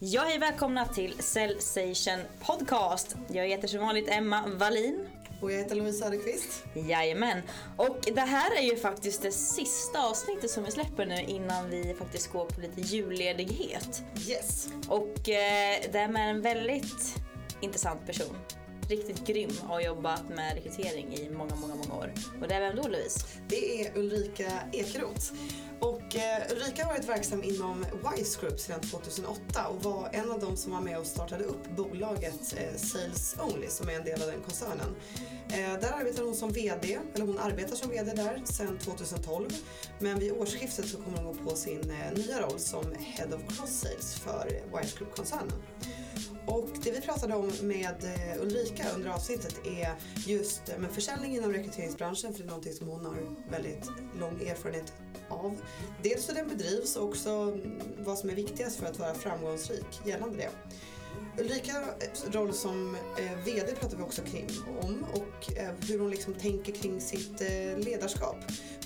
Ja, hej välkomna till Cellsation Podcast. Jag heter som vanligt Emma Wallin. Och jag heter Louise Söderqvist. Jajamän. Och det här är ju faktiskt det sista avsnittet som vi släpper nu innan vi faktiskt går på lite julledighet. Yes. Och eh, det är med en väldigt intressant person. Riktigt grym och har jobbat med rekrytering i många, många, många år. Och det är vem då Louise? Det är Ulrika Ekeroth. Och eh, Ulrika har varit verksam inom Wise Group sedan 2008 och var en av de som var med och startade upp bolaget eh, Sales Only som är en del av den koncernen. Eh, där arbetar hon som VD, eller hon arbetar som VD där sedan 2012. Men vid årsskiftet så kommer hon gå på sin eh, nya roll som Head of Cross Sales för Wise Group-koncernen. Och det vi pratade om med eh, Ulrika under avsnittet är just eh, försäljning inom rekryteringsbranschen för det är någonting som hon har väldigt lång erfarenhet av. Dels hur den bedrivs och också vad som är viktigast för att vara framgångsrik gällande det. Ulrikas eh, roll som eh, VD pratar vi också kring, om och eh, hur hon liksom tänker kring sitt eh, ledarskap.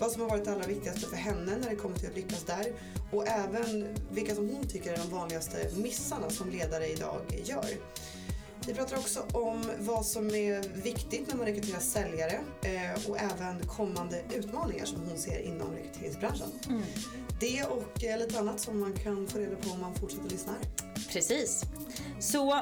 Vad som har varit det allra viktigaste för henne när det kommer till att lyckas där och även vilka som hon tycker är de vanligaste missarna som ledare idag gör. Vi pratar också om vad som är viktigt när man rekryterar säljare eh, och även kommande utmaningar som hon ser inom rekryteringsbranschen. Mm. Det och eh, lite annat som man kan få reda på om man fortsätter lyssna. Precis. Så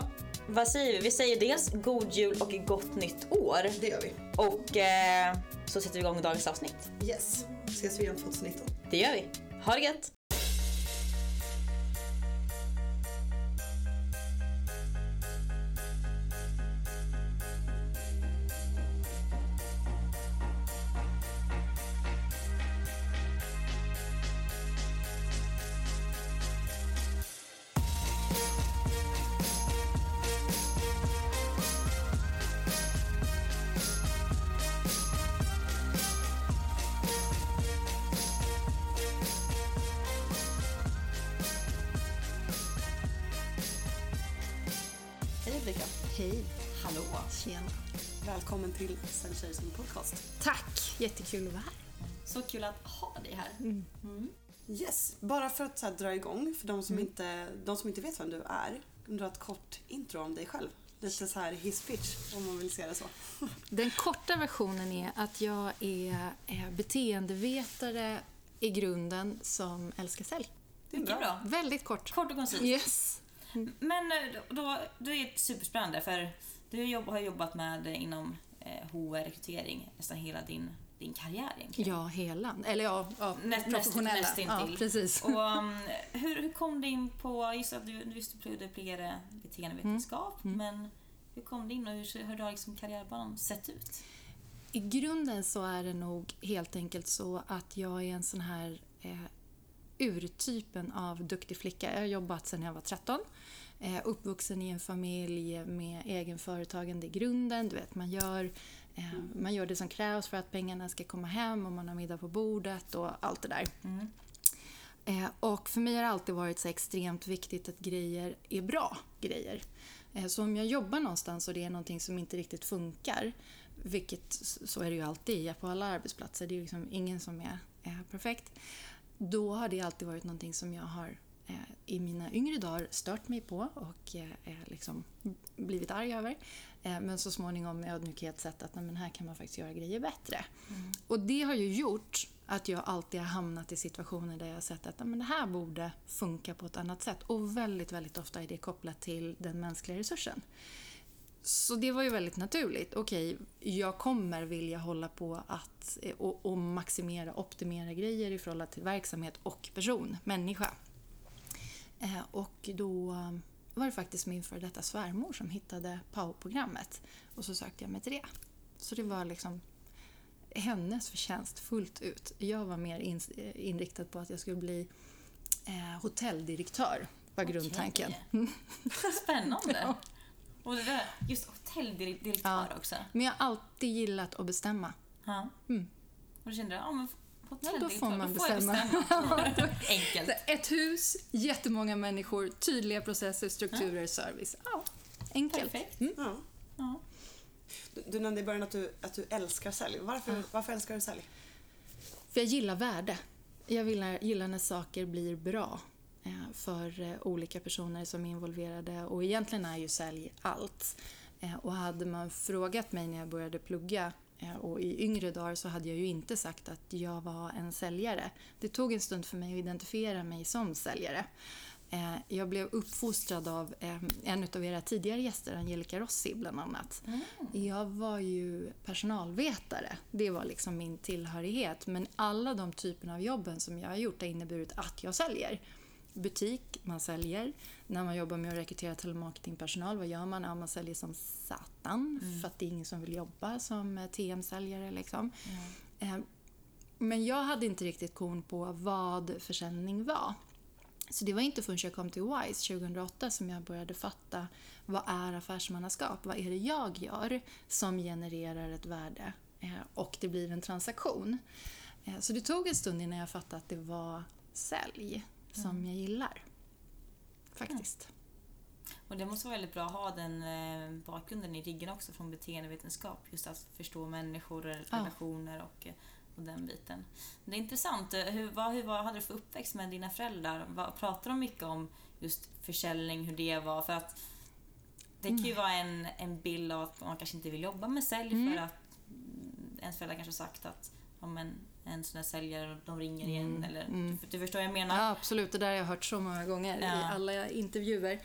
vad säger vi? Vi säger dels god jul och gott nytt år. Det gör vi. Och eh, så sätter vi igång dagens avsnitt. Yes. Ses vi igen 2019. Det gör vi. Ha det gött! Hej Ulrika. Hej. Hallå. Tjena. Välkommen till Sensation Podcast. Tack, jättekul att vara här. Så kul att ha dig här. Yes. Bara för att så här, dra igång för de som, Mm. inte, de som inte vet vem du är. Kan du dra ett kort intro om dig själv? Lite så här hisspitch om man vill se det så. Den korta versionen är att jag är beteendevetare i grunden som älskar sälj. Det är bra. Väldigt kort. Kort och koncist. Yes. Men eh, då, då, är det superspännande för du jobb, har jobbat med eh, inom eh, HR-rekrytering nästan hela din, din karriär egentligen. Ja, hela. Eller ja, ja Näst- professionella. näst- nästintill. ja, precis. Och, um, hur, hur kom du in på, just att du, just du pluggade pluggade beteendevetenskap, Mm. men hur kom du in och hur, hur har liksom karriärbanan sett ut? I grunden så är det nog helt enkelt så att jag är en sån här eh, urtypen av duktig flicka. Jag har jobbat sedan jag var 13. Eh, uppvuxen i en familj med egenföretagande i grunden. Du vet, man gör, eh, man gör det som krävs för att pengarna ska komma hem och man har middag på bordet och allt det där. Eh, och för mig har det alltid varit så extremt viktigt att grejer är bra grejer. Så om jag jobbar någonstans och det är någonting som inte riktigt funkar, vilket så är det ju alltid på alla arbetsplatser, det är liksom ingen som är perfekt. Då har det alltid varit någonting som jag har eh, i mina yngre dagar stört mig på och eh, eh, liksom blivit arg över. Eh, men så småningom med ödmjukhet sett att nej, men här kan man faktiskt göra grejer bättre. Och det har ju gjort att jag alltid har hamnat i situationer där jag har sett att nej, men det här borde funka på ett annat sätt. Och väldigt, väldigt ofta är det kopplat till den mänskliga resursen. Så det var ju väldigt naturligt. Okej, jag kommer vilja hålla på att eh, och, och maximera, optimera grejer i förhållande till verksamhet och person, människa. Eh, och då var det faktiskt min före detta svärmor som hittade POW-programmet. Och så sökte jag mig till det. Så det var liksom hennes förtjänst fullt ut. Jag var mer in, eh, inriktad på att jag skulle bli eh, hotelldirektör, var grundtanken. Spännande! Ja. Och det där, just hotelldirektör Ja. också. Men jag har alltid gillat att bestämma. Ja. Mm. Och då kände jag, ja men Ja, då får man då får jag bestämma. bestämma. Enkelt. Ett hus, jättemånga människor, tydliga processer, strukturer, service. Ja, enkelt. Perfekt. Mm. Ja. Ja. Du, du nämnde i början att du, att du älskar sälj. Varför, varför älskar du sälj? För jag gillar värde. Jag gillar, gillar när saker blir bra. Eh, för eh, olika personer som är involverade och egentligen är ju sälj allt. Eh, och hade man frågat mig när jag började plugga och i yngre dagar så hade jag ju inte sagt att jag var en säljare. Det tog en stund för mig att identifiera mig som säljare. Jag blev uppfostrad av en av era tidigare gäster, Angelica Rossi bland annat. Jag var ju personalvetare. Det var liksom min tillhörighet. Men alla de typerna av jobben som jag har gjort har inneburit att jag säljer. Butik, man säljer. När man jobbar med att rekrytera telemarketingpersonal, vad gör man? Ja, man säljer som satan för att det är ingen som vill jobba som eh, TM-säljare. Liksom. Eh, Men jag hade inte riktigt kon på vad försäljning var. Så det var inte förrän jag kom till WISE 2008 som jag började fatta vad är affärsmannaskap? Vad är det jag gör som genererar ett värde eh, och det blir en transaktion? Eh, Så det tog en stund innan jag fattade att det var sälj som jag gillar. Faktiskt. Och det måste vara väldigt bra att ha den eh, bakgrunden i ryggen också från beteendevetenskap. Just att förstå människor, och relationer och, eh, och den biten. Det är intressant. eh, Hur, vad, hur vad hade du för uppväxt med dina föräldrar? Vad, pratar de mycket om just försäljning, hur det var? För att det kan ju vara en, en bild av att man kanske inte vill jobba med sälj Mm. för att mm, ens föräldrar kanske har sagt att ja, men, en sån där säljare, de ringer igen. Eller, mm. du, du förstår vad jag menar? Ja, absolut. Det där har jag hört så många gånger i Ja. alla intervjuer.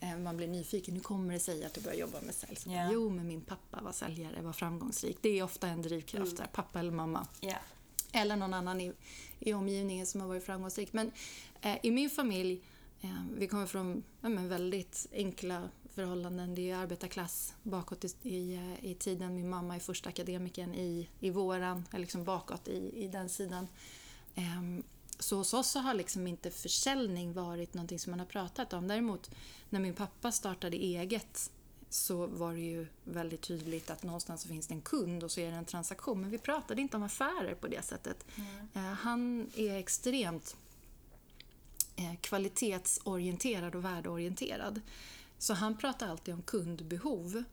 Eh, Man blir nyfiken. Hur kommer det sig att du börjar jobba med sälj? Ja. Jo, men min pappa var säljare, var framgångsrik. Det är ofta en drivkraft. där, Pappa eller mamma. Ja. Eller någon annan i, i omgivningen som har varit framgångsrik. Men eh, i min familj, eh, vi kommer från ja, väldigt enkla förhållanden. Det är arbetarklass bakåt i, i, i tiden. Min mamma är första akademikern i, i våran, eller liksom bakåt i, i den sidan. Ehm, så hos oss så har liksom inte försäljning varit någonting som man har pratat om. Däremot när min pappa startade eget så var det ju väldigt tydligt att någonstans så finns det en kund och så är det en transaktion. Men vi pratade inte om affärer på det sättet. Eh, han är extremt eh, kvalitetsorienterad och värdeorienterad. Så han pratar alltid om kundbehov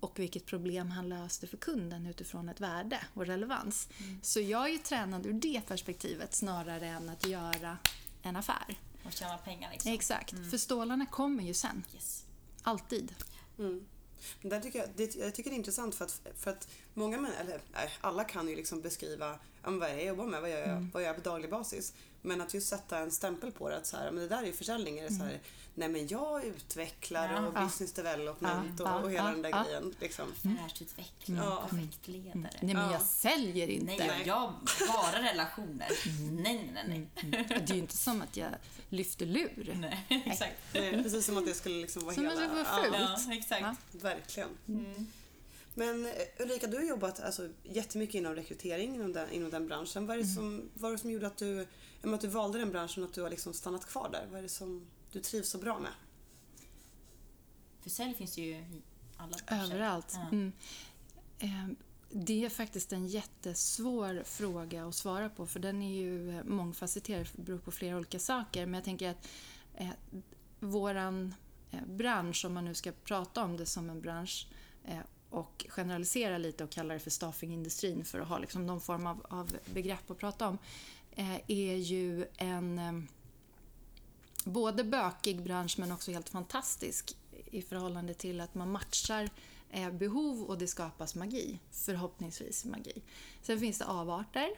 och vilket problem han löste för kunden utifrån ett värde och relevans. Så jag är ju tränad ur det perspektivet snarare än att göra en affär. Och tjäna pengar liksom. Exakt, för stålarna kommer ju sen. Yes. Alltid. Mm. Men där tycker jag, det, jag tycker det är intressant för att, för att många män, eller nej, alla kan ju liksom beskriva vad jag jobbar med, vad gör jag, vad gör jag på daglig basis. Men att just sätta en stämpel på det, att så här, men det där är ju försäljning. Är det så här, nej men jag utvecklar Ja. och Ja. business development Ja, och, och ja, hela ja, den där ja. grejen. Liksom. Affärsutveckling, Ja. projektledare. Nej men Ja. jag säljer inte. Nej, jag bara relationer. Nej, nej, nej. Det är ju inte som att jag lyfter lur. nej. exakt. Nej, precis som att det skulle liksom vara Som att hela... det var fult. Ja, exakt. Ja. verkligen. Mm. Men eh, Ulrika, du har jobbat alltså, jättemycket inom rekrytering inom den, inom den branschen. Vad är det som, vad är det som gjorde att du, men att du valde den branschen och att du har liksom stannat kvar där? Vad är det som du trivs så bra med? För sälj finns ju i alla branscher. Överallt. Ja. Mm. Eh, Det är faktiskt en jättesvår fråga att svara på för den är ju mångfacetterad, det beror på flera olika saker. Men jag tänker att eh, våran eh, bransch, om man nu ska prata om det som en bransch eh, och generalisera lite och kalla det för staffingindustrin för att ha liksom någon form av, av begrepp att prata om, eh, Eh, är ju en eh, både bökig bransch men också helt fantastisk i förhållande till att man matchar eh, behov och det skapas magi. Förhoppningsvis magi. Sen finns det avarter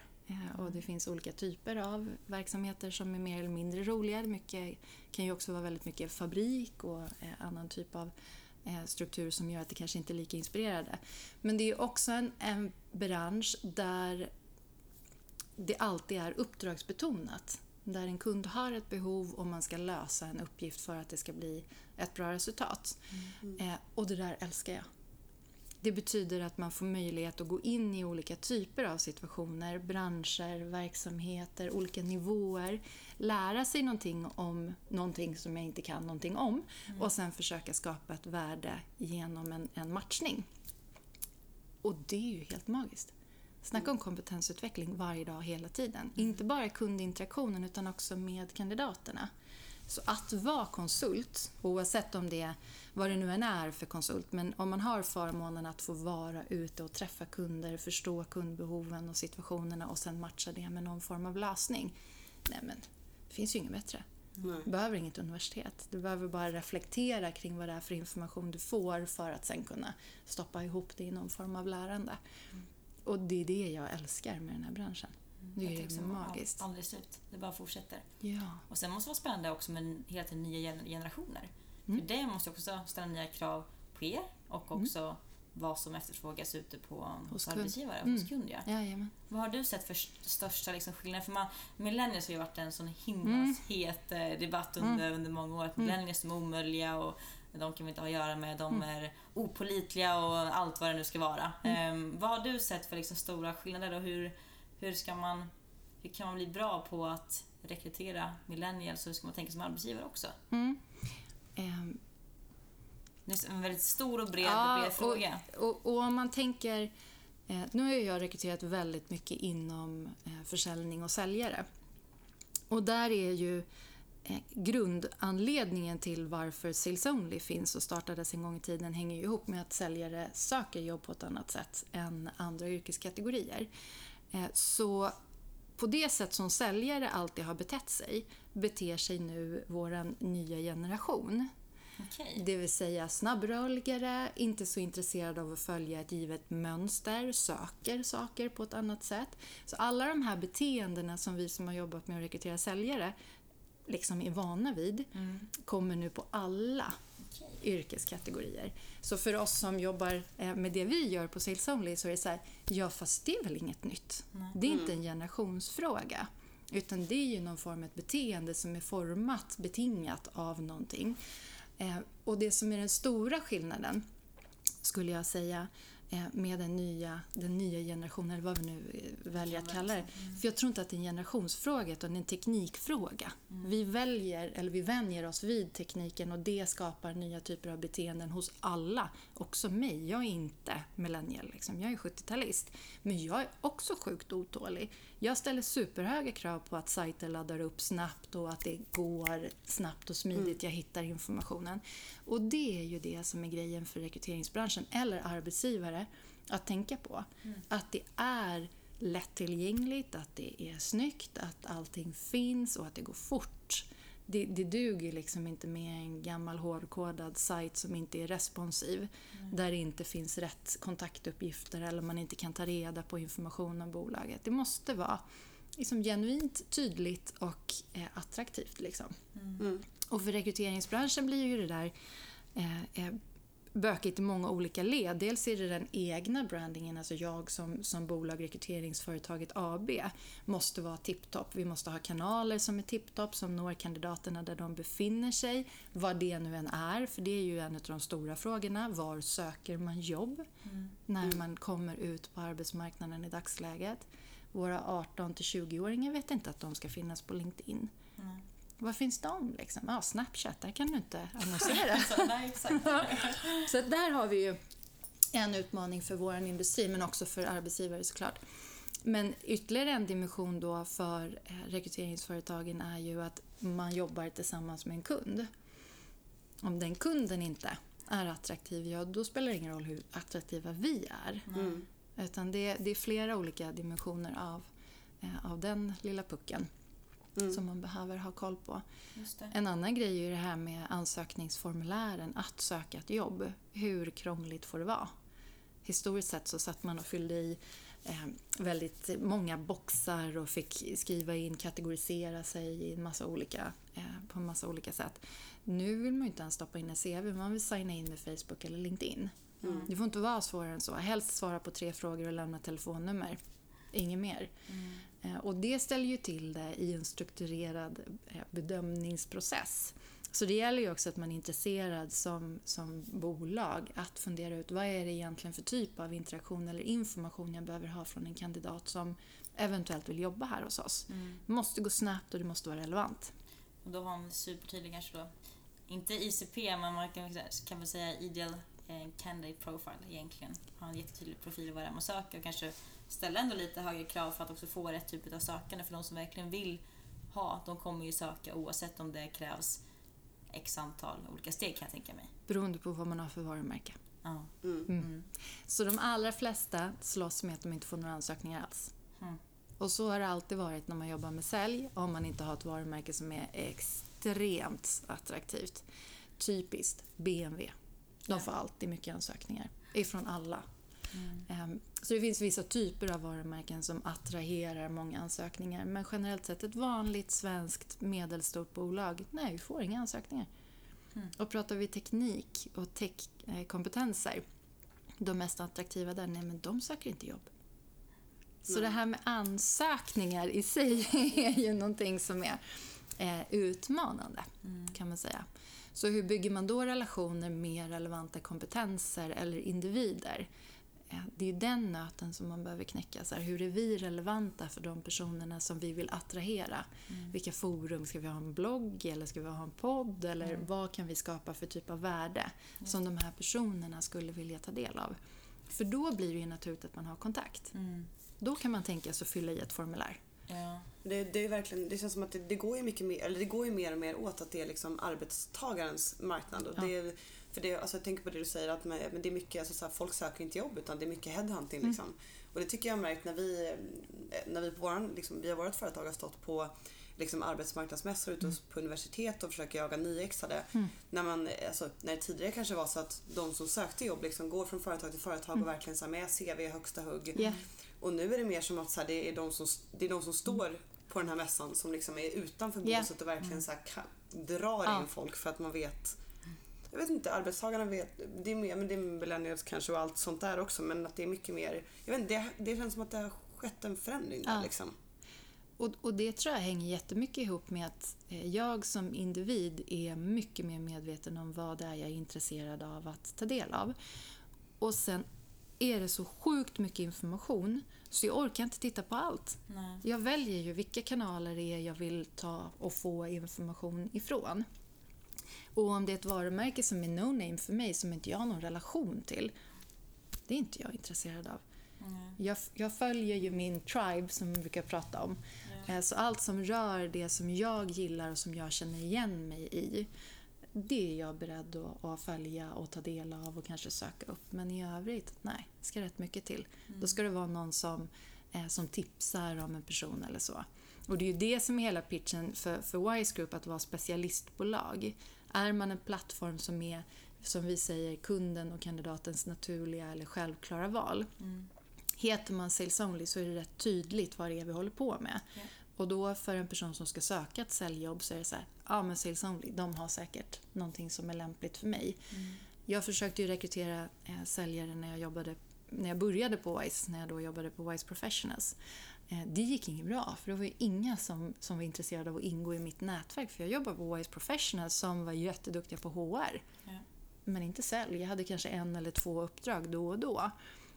och det finns olika typer av verksamheter som är mer eller mindre roliga. Mycket kan ju också vara väldigt mycket fabrik och annan typ av struktur som gör att det kanske inte är lika inspirerande. Men det är också en, en bransch där det alltid är uppdragsbetonat. Där en kund har ett behov och man ska lösa en uppgift för att det ska bli ett bra resultat. Eh, och det där älskar jag. Det betyder att man får möjlighet att gå in i olika typer av situationer, branscher, verksamheter, olika nivåer. Lära sig någonting om någonting som jag inte kan någonting om och sen försöka skapa ett värde genom en, en matchning. Och det är ju helt magiskt. Snacka om kompetensutveckling varje dag, hela tiden. Inte bara kundinteraktionen utan också med kandidaterna. Så att vara konsult, oavsett om det är vad det nu än är för konsult, men om man har förmånen att få vara ute och träffa kunder, förstå kundbehoven och situationerna och sen matcha det med någon form av lösning. Nej men, det finns ju inget bättre. Nej. Du behöver inget universitet. Du behöver bara reflektera kring vad det är för information du får för att sen kunna stoppa ihop det i någon form av lärande. Och det är det jag älskar med den här branschen. Det Jag är så, magiskt. Aldrig slut. Det bara fortsätter. Ja. Och sen måste det vara spännande också med hela tiden nya gen- generationer. Mm. För det måste också ställa nya krav på er och också vad som efterfrågas ute på hos arbetsgivare, Mm. hos kund. Ja. Jajamän. Vad har du sett för st- största liksom, skillnader? För man, millennials har ju varit en sån himla Mm. het eh, debatt under, under många år. Att millennials är omöjliga och de kan vi inte ha att göra med. De Mm. är opolitliga och allt vad det nu ska vara. Ehm, vad har du sett för liksom, stora skillnader och hur, hur, ska man, hur kan man bli bra på att rekrytera millennials och hur ska man tänka som arbetsgivare också? Mm. Ehm, Det är en väldigt stor och bred, Ja, bred fråga. Och, och, och om man tänker... Eh, nu har jag rekryterat väldigt mycket inom eh, försäljning och säljare. Och där är ju grundanledningen till varför Sales Only finns och startades en gång i tiden hänger ju ihop med att säljare söker jobb på ett annat sätt än andra yrkeskategorier. Eh, så på det sätt som säljare alltid har betett sig beter sig nu vår nya generation. Okej. Det vill säga snabbrörligare, inte så intresserad av att följa ett givet mönster, söker saker på ett annat sätt. Så alla de här beteendena som vi som har jobbat med att rekrytera säljare liksom är vana vid kommer nu på alla Okej. yrkeskategorier. Så för oss som jobbar eh, med det vi gör på Sales Only så är det så här, ja fast det är väl inget nytt. Det är inte en generationsfråga. Utan det är ju någon form av beteende som är format, betingat av någonting. Eh, och det som är den stora skillnaden, skulle jag säga, med den nya, den nya generationen, eller vad vi nu eh, väljer att kalla det. För jag tror inte att det är en generationsfråga, utan det är en teknikfråga. Vi väljer, eller vi vänjer oss vid tekniken och det skapar nya typer av beteenden hos alla. Också mig. Jag är inte millennial, liksom. jag är 70-talist. Men jag är också sjukt otålig. Jag ställer superhöga krav på att sajter laddar upp snabbt och att det går snabbt och smidigt. Jag hittar informationen. Och det är ju det som är grejen för rekryteringsbranschen, eller arbetsgivare, att tänka på. Att det är lättillgängligt, att det är snyggt, att allting finns och att det går fort. Det, det duger liksom inte med en gammal hårdkodad sajt som inte är responsiv. Där det inte finns rätt kontaktuppgifter eller man inte kan ta reda på information om bolaget. Det måste vara liksom genuint tydligt och eh, attraktivt. Liksom. Mm. Och för rekryteringsbranschen blir ju det där eh, eh, bökigt i många olika led. Dels är det den egna brandingen, alltså jag som, som bolag, rekryteringsföretaget AB, måste vara tipptopp. Vi måste ha kanaler som är tipptopp, som når kandidaterna där de befinner sig, vad det nu än är, för det är ju en av de stora frågorna. Var söker man jobb när man kommer ut på arbetsmarknaden i dagsläget? Våra 18 till 20-åringar vet inte att de ska finnas på LinkedIn. Nej. Var finns de? Liksom? Ja, Snapchat, där kan du inte annonsera. Så, nej, där har vi ju en utmaning för vår industri, men också för arbetsgivare såklart. Men ytterligare en dimension då för eh, rekryteringsföretagen är ju att man jobbar tillsammans med en kund. Om den kunden inte är attraktiv, ja då spelar det ingen roll hur attraktiva vi är. Mm. Utan det, det är flera olika dimensioner av, eh, av den lilla pucken Mm. som man behöver ha koll på. En annan grej är det här med ansökningsformulären, att söka ett jobb. Hur krångligt får det vara? Historiskt sett så satt man och fyllde i eh, väldigt många boxar och fick skriva in, kategorisera sig i en massa olika, eh, på en massa olika sätt. Nu vill man ju inte ens stoppa in en CV, man vill signa in med Facebook eller LinkedIn. Mm. Det får inte vara svårare än så. Helst svara på tre frågor och lämna telefonnummer. Inget mer. Mm. Eh, Och det ställer ju till det i en strukturerad eh, bedömningsprocess. Så det gäller ju också att man är intresserad som, som bolag att fundera ut vad är det egentligen för typ av interaktion eller information jag behöver ha från en kandidat som eventuellt vill jobba här hos oss. Mm. Det måste gå snabbt och det måste vara relevant. Och då har man supertydlig kanske då, inte ICP, men man kan, kan väl säga ideal eh, candidate profile egentligen. Ha en jättetydlig profil vad det är man söker och kanske ställa ändå lite högre krav för att också få rätt typ av sökande. För de som verkligen vill ha, de kommer ju söka oavsett om det krävs x antal olika steg kan jag tänka mig. Beroende på vad man har för varumärke. Ja. Mm. Mm. Så de allra flesta slåss med att de inte får några ansökningar alls. Mm. Och så har det alltid varit när man jobbar med sälj, om man inte har ett varumärke som är extremt attraktivt. Typiskt BMW. De får alltid mycket ansökningar. Ifrån alla. Mm. Så det finns vissa typer av varumärken som attraherar många ansökningar. Men generellt sett, ett vanligt svenskt medelstort bolag, nej, vi får inga ansökningar. Mm. Och pratar vi teknik och techkompetenser, de mest attraktiva där, nej men de söker inte jobb. Så Nej. det här med ansökningar i sig är ju någonting som är eh, utmanande, Mm. kan man säga. Så hur bygger man då relationer med relevanta kompetenser eller individer? Det är ju den nöten som man behöver knäcka. Så här, hur är vi relevanta för de personerna som vi vill attrahera? Mm. Vilka forum? Ska vi ha en blogg eller ska vi ha en podd? Eller Mm. vad kan vi skapa för typ av värde som de här personerna skulle vilja ta del av? För då blir det ju naturligt att man har kontakt. Mm. Då kan man tänka sig att fylla i ett formulär. Ja. Det, det, är verkligen, det känns som att det, det, går ju mycket mer, eller det går ju mer och mer åt att det är liksom arbetstagarens marknad. Och Ja. det, är- för det, alltså jag tänker på det du säger att men, men det är mycket, alltså så här, folk söker inte jobb utan det är mycket headhunting. Mm. Liksom. Och det tycker jag har märkt när vi, eh, när vi på våran, liksom, via vårt företag har stått på liksom, arbetsmarknadsmässor ute hos- på universitet och försöker jaga nyexade. Mm. När, man, alltså, när det tidigare kanske var så att de som sökte jobb liksom, går från företag till företag Mm. och verkligen så här, med CV i högsta hugg. Ja. Och nu är det mer som att så här, det, är de som, det är de som står på den här mässan som liksom är utanför Ja. båset och verkligen så här, drar in folk för att man vet jag vet inte, arbetstagarna vet, det är mer, men det är millennials kanske och allt sånt där också men att det är mycket mer, jag vet inte, det, det känns som att det har skett en förändring där Ja. liksom. Och, och det tror jag hänger jättemycket ihop med att eh, jag som individ är mycket mer medveten om vad det är jag är intresserad av att ta del av. Och sen är det så sjukt mycket information så jag orkar inte titta på allt. Nej. Jag väljer ju vilka kanaler det är jag vill ta och få information ifrån. Och om det är ett varumärke som är no-name för mig, som inte jag har någon relation till, det är inte jag intresserad av. Nej. Jag, jag följer ju min tribe som vi brukar prata om. Eh, Så allt som rör det som jag gillar och som jag känner igen mig i, det är jag beredd att, att följa och ta del av och kanske söka upp. Men i övrigt, nej, det ska rätt mycket till. Då ska det vara någon som, eh, som tipsar om en person eller så. Och det är ju det som är hela pitchen för, för Wise Group, att vara specialistbolag. Är man en plattform som är, som vi säger, kunden och kandidatens naturliga eller självklara val, Mm. Heter man Sales Only så är det rätt tydligt vad det är vi håller på med. Ja. Och då för en person som ska söka ett säljjobb så är det så här, ja men Sales Only, de har säkert någonting som är lämpligt för mig. Mm. Jag försökte ju rekrytera eh, säljare när jag, jobbade, när jag började på Wise, när jag då jobbade på Wise Professionals. Eh, det gick inget bra, för det var ju inga som, som var intresserade av att ingå i mitt nätverk. För jag jobbade på Wise Professionals som var jätteduktiga på HR Ja. men inte sälj. Jag hade kanske en eller två uppdrag då och då.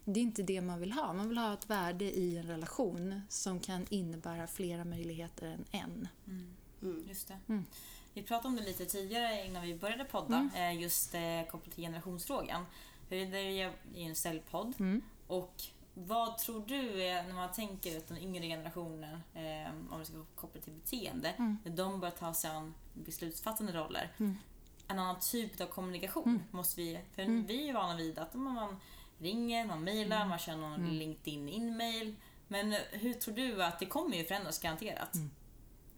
Det är inte det man vill ha. Man vill ha ett värde i en relation som kan innebära flera möjligheter än en. Mm. Mm. Just det. Mm. Vi pratade om det lite tidigare innan vi började podda, eh, just eh, kopplat till generationsfrågan. Det är ju en säljpodd. Mm. Och vad tror du är, när man tänker att den yngre generationen, eh, om vi ska koppla till beteende, Mm. när de börjar ta sig an beslutsfattande roller, Mm. en annan typ av kommunikation Mm. måste vi... För Mm. vi är vana vid att man ringer, man mejlar, Mm. man kör någon Mm. LinkedIn-inmail. Men eh, hur tror du att det kommer ju förändras garanterat?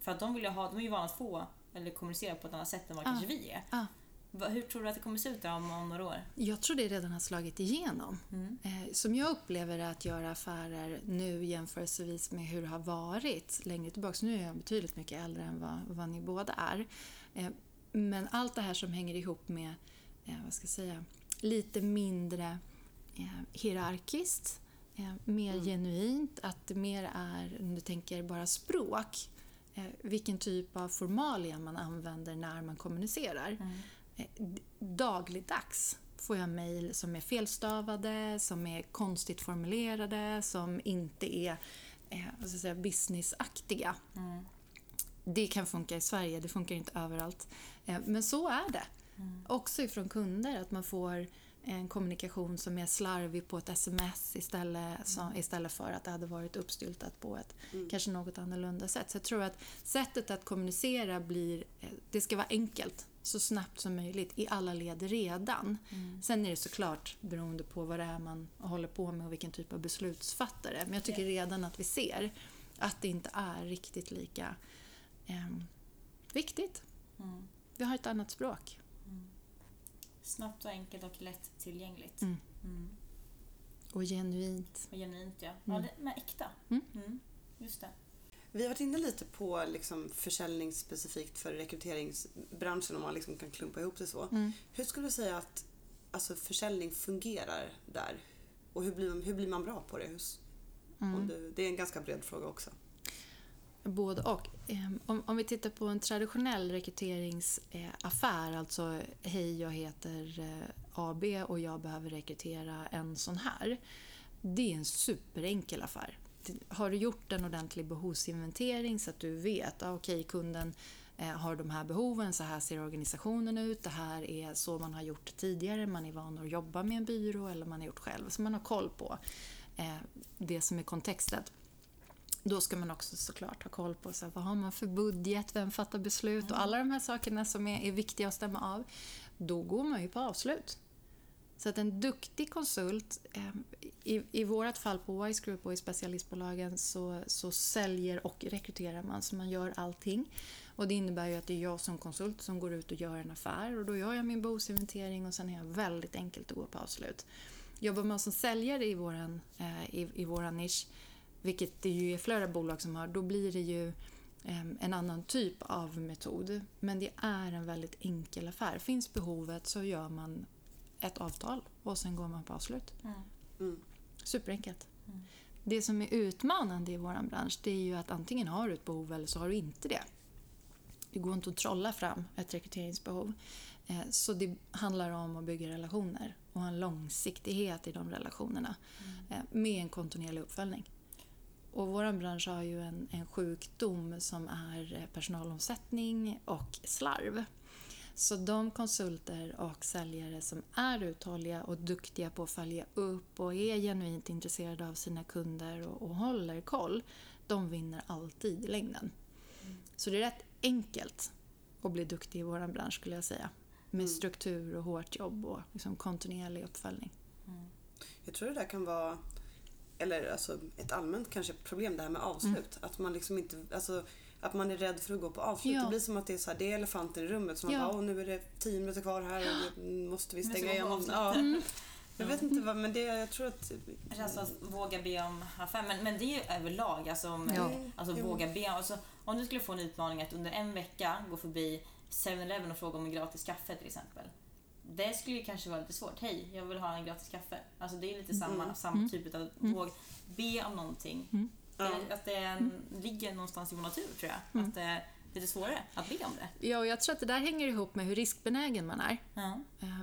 För att de, vill ha, de är ju vana att få, eller kommunicera på ett annat sätt än vad Ja. kanske vi är. Ja. Hur tror du att det kommer se ut om, om några år? Jag tror det redan har slagit igenom. Mm. Eh, Som jag upplever det att göra affärer nu jämförelsevis med hur det har varit längre tillbaka. Nu är jag betydligt mycket äldre än vad, vad ni båda är. Eh, Men allt det här som hänger ihop med, eh, vad ska jag säga, lite mindre hierarkiskt, mer Mm. genuint, att det mer är, om du tänker bara språk, vilken typ av formalia man använder när man kommunicerar. Mm. Dagligdags får jag mejl som är felstavade, som är konstigt formulerade, som inte är eh, säga, businessaktiga. Mm. Det kan funka i Sverige, det funkar inte överallt. Eh, men så är det. Mm. Också ifrån kunder, att man får en kommunikation som är slarvig på ett sms istället, så, istället för att det hade varit uppstyltat på ett Mm. kanske något annorlunda sätt. Så jag tror att sättet att kommunicera blir, eh, det ska vara enkelt, så snabbt som möjligt i alla led redan. Mm. Sen är det såklart beroende på vad det är man håller på med och vilken typ av beslutsfattare. Men jag tycker redan att vi ser att det inte är riktigt lika ehm, viktigt. Mm. Vi har ett annat språk. Snabbt och enkelt och lätt tillgängligt. Mm. Mm. Och genuint. Och genuint ja. Ja, det, men äkta. Mm. Mm. Just det. Vi har varit inne lite på liksom försäljning specifikt för rekryteringsbranschen om man liksom kan klumpa ihop det så. Mm. Hur skulle du säga att alltså, försäljning fungerar där? Och hur blir man, hur blir man bra på det? Hur, Mm. du, det är en ganska bred fråga också. Både och. Ehm, Om, om vi tittar på en traditionell rekryteringsaffär, alltså hej jag heter eh, AB och jag behöver rekrytera en sån här. Det är en superenkel affär. Har du gjort en ordentlig behovsinventering så att du vet att okej kunden eh, har de här behoven, så här ser organisationen ut, det här är så man har gjort tidigare, man är van att jobba med en byrå eller man har gjort själv. Så man har koll på eh, det som är kontexten. Då ska man också såklart ha koll på så här, vad har man för budget, vem fattar beslut och alla de här sakerna som är, är viktiga att stämma av. Då går man ju på avslut. Så att en duktig konsult, ehm, i, i vårt fall på Wise Group och i specialistbolagen så, så säljer och rekryterar man, så man gör allting. Och det innebär ju att det är jag som konsult som går ut och gör en affär och då gör jag min behovsinventering och sen är jag väldigt enkelt att gå på avslut. Jobbar man som säljare i våran, eh, i, i våran nisch vilket det ju är flera bolag som har, då blir det ju ehm, en annan typ av metod. Men det är en väldigt enkel affär. Finns behovet så gör man ett avtal och sen går man på avslut. Mm. Mm. Superenkelt. Mm. Det som är utmanande i vår bransch det är ju att antingen har du ett behov eller så har du inte det. Det går inte att trolla fram ett rekryteringsbehov. Eh, Så det handlar om att bygga relationer och ha en långsiktighet i de relationerna eh, med en kontinuerlig uppföljning. Och vår bransch har ju en, en sjukdom som är personalomsättning och slarv. Så de konsulter och säljare som är uthålliga och duktiga på att följa upp och är genuint intresserade av sina kunder och, och håller koll, de vinner alltid i längden. Så det är rätt enkelt att bli duktig i vår bransch skulle jag säga. Med Mm. struktur och hårt jobb och liksom kontinuerlig uppföljning. Jag tror det där kan vara eller alltså ett allmänt kanske problem det här med avslut. Att man liksom inte, alltså att man är rädd för att gå på avslut. Ja. Det blir som att det är så här, det är elefanten i rummet. Som Ja. att bara, nu är det tio minuter kvar här och nu måste vi stänga igen. Ja. Jag vet inte vad, men det, jag tror att... Att våga be om affär. Men, men det är ju överlag. Alltså, om, Ja. alltså våga be. Alltså, om du skulle få en utmaning att under en vecka gå förbi 7-Eleven och fråga om en gratis kaffe till exempel. Det skulle ju kanske vara lite svårt. Hej, jag vill ha en gratis kaffe. Alltså det är lite samma, Mm. samma Mm. typ av Mm. våg. Be om någonting. Mm. Ja. Det, att det en, ligger någonstans i vår natur tror jag. Mm. Att det är lite svårare att be om det. Ja, och jag tror att det där hänger ihop med hur riskbenägen man är. Ja. Eh,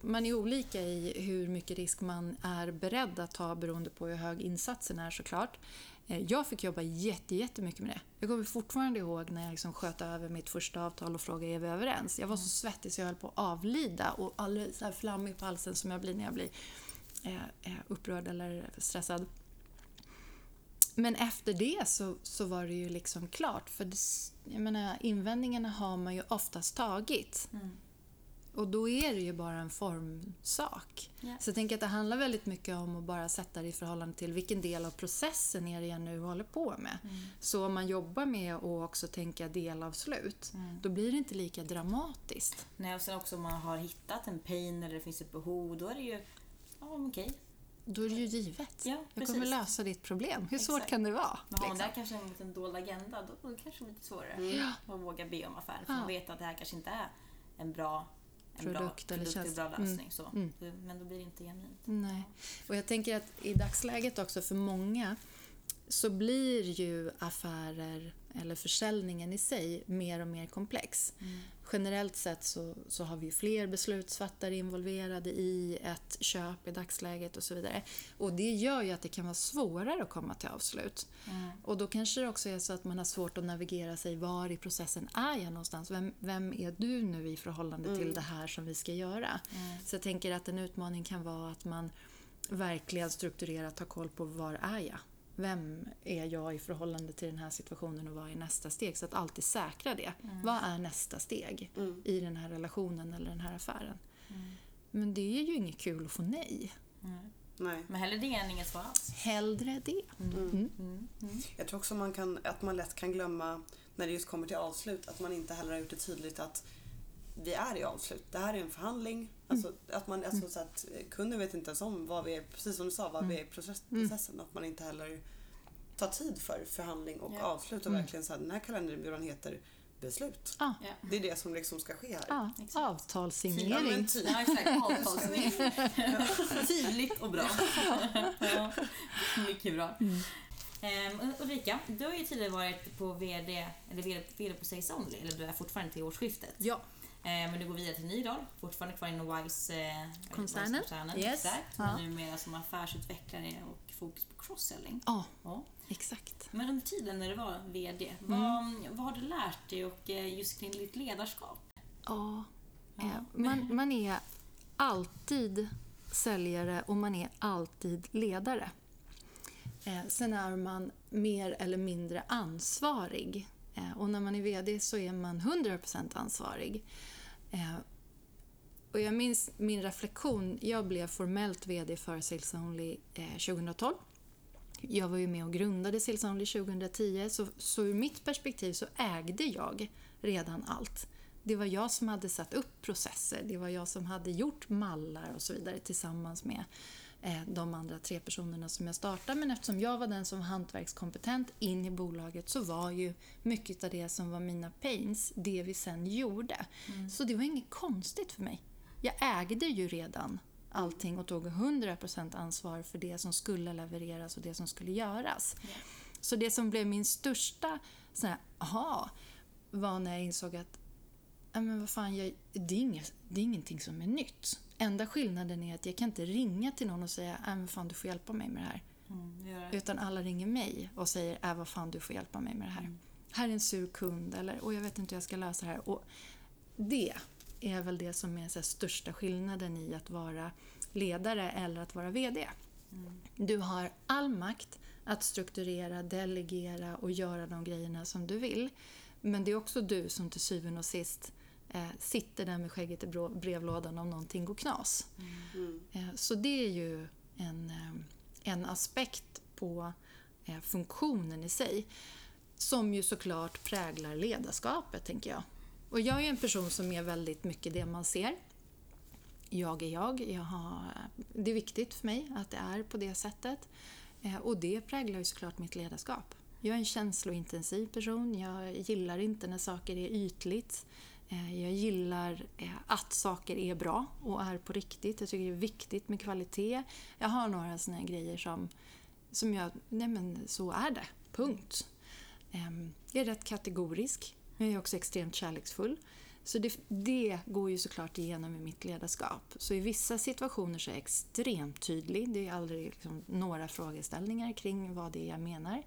Man är olika i hur mycket risk man är beredd att ta beroende på hur hög insatsen är såklart. Eh, Jag fick jobba jätte, jättemycket med det. Jag kommer fortfarande ihåg när jag liksom sköt över mitt första avtal och frågade är vi överens. Jag var så svettig så jag höll på att avlida och alldeles så här flammig på halsen som jag blir när jag blir eh, upprörd eller stressad. Men efter det så, så var det ju liksom klart. För det, jag menar, invändningarna har man ju oftast tagit. Mm. Och då är det ju bara en formsak. Ja. Så jag tänker att det handlar väldigt mycket om att bara sätta det i förhållande till vilken del av processen är det jag nu håller på med. Mm. Så om man jobbar med att också tänka delavslut, Mm. då blir det inte lika dramatiskt. Nej, och sen också om man har hittat en pain eller det finns ett behov, då är det ju ja, okej. Då är det ju givet. Ja, jag kommer lösa ditt problem. Hur svårt Exakt. kan det vara? Men har man liksom? där kanske en liten dold agenda, då är det kanske lite svårare Mm. Att våga be om affär. För Ja. man vet att det här kanske inte är en bra en Produkt bra eller produkt tjänst. bra lösning. Så. Mm. Så- Men då blir det inte genuint. Nej. Och jag tänker att i dagsläget också för många så blir ju affärer eller försäljningen i sig mer och mer komplex. Generellt sett så, så har vi fler beslutsfattare involverade i ett köp i dagsläget och så vidare. Och det gör ju att det kan vara svårare att komma till avslut. Mm. Och då kanske det också är så att man har svårt att navigera sig var i processen är jag någonstans? Vem, vem är du nu i förhållande till det här som vi ska göra? Mm. Så jag tänker att en utmaning kan vara att man verkligen strukturerat har koll på var är jag? Vem är jag i förhållande till den här situationen och vad är nästa steg? Så att alltid säkra det. Vad är nästa steg Mm. i den här relationen eller den här affären? Mm. Men det är ju inget kul att få nej. Mm. Nej. Men hellre det än inget svar alls. Hellre det. Mm. Mm. Mm. Jag tror också man kan, att man lätt kan glömma när det just kommer till avslut att man inte heller har gjort det tydligt att vi är i avslut. Det här är en förhandling. Alltså, Mm. att man, alltså, så att kunden vet inte ens om vad vi är, precis som du sa, vad vi är i process, Mm. processen. Att man inte heller tar tid för förhandling och Ja. avslut och verkligen så här, den här kalenderbyrån heter beslut. Ja. Det är det som liksom ska ske här. Ja, avtalssignering. Ja, exakt. Avtalsning. Tydligt och bra. ja, mycket bra. Ehm, Ulrika, du har ju tidigare varit på VD, eller VD, VD på Sales Only, eller du är fortfarande till årsskiftet. Ja, men du går vidare till ny roll, fortfarande kvar inom Wise eh. Wise-koncernen. Yes. Exakt, Ja. numera som affärsutvecklare och fokus på cross-selling. ja Ja. exakt. Men under tiden när du var VD, Mm. vad, vad har du lärt dig och eh, just kring ditt ledarskap? Ja, Ja. eh, man, man är alltid säljare och man är alltid ledare. Eh, sen är man mer eller mindre ansvarig. Eh, och när man är VD så är man 100% ansvarig. Eh, och jag minns min reflektion. Jag blev formellt VD för Sales Only eh, 2012. Jag var ju med och grundade Sales Only 2010, så, så ur mitt perspektiv så ägde jag redan allt. Det var jag som hade satt upp processer, det var jag som hade gjort mallar och så vidare tillsammans med de andra tre personerna som jag startade. Men eftersom jag var den som var hantverkskompetent in i bolaget så var ju mycket av det som var mina pains det vi sen gjorde. Så det var inget konstigt för mig. Jag ägde ju redan allting och tog 100% ansvar för det som skulle levereras och det som skulle göras. Så det som blev min största sån här, aha, var när jag insåg att men vad fan, jag, det, är inget, det är ingenting som är nytt. Enda skillnaden är att jag kan inte ringa till någon och säga äh, men fan, du får hjälpa mig med det här. Mm, det. Utan alla ringer mig och säger äh, vad fan, du får hjälpa mig med det här. Här är en sur kund eller och jag vet inte hur jag ska lösa det här. Och det är väl det som är så här, största skillnaden i att vara ledare eller att vara VD. Du har all makt att strukturera, delegera och göra de grejerna som du vill. Men det är också du som till syvende och sist sitter där med skägget i brevlådan om någonting går knas. Mm. Eh, så det är ju en, eh, en aspekt på eh, funktionen i sig som ju såklart präglar ledarskapet, tänker jag. Och jag är en person som är väldigt mycket det man ser. Jag är jag. jag har, det är viktigt för mig att det är på det sättet. Eh, Och det präglar ju såklart mitt ledarskap. Jag är en känslointensiv person. Jag gillar inte när saker är ytligt. Eh, jag gillar eh, att saker är bra och är på riktigt. Jag tycker det är viktigt med kvalitet. Jag har några såna här grejer som, som jag... Nej men så är det. Punkt. Ehm, jag är rätt kategorisk, men jag är också extremt kärleksfull. Så det, det går ju såklart igenom i mitt ledarskap. Så i vissa situationer så är jag extremt tydlig. Det är aldrig liksom några frågeställningar kring vad det är jag menar.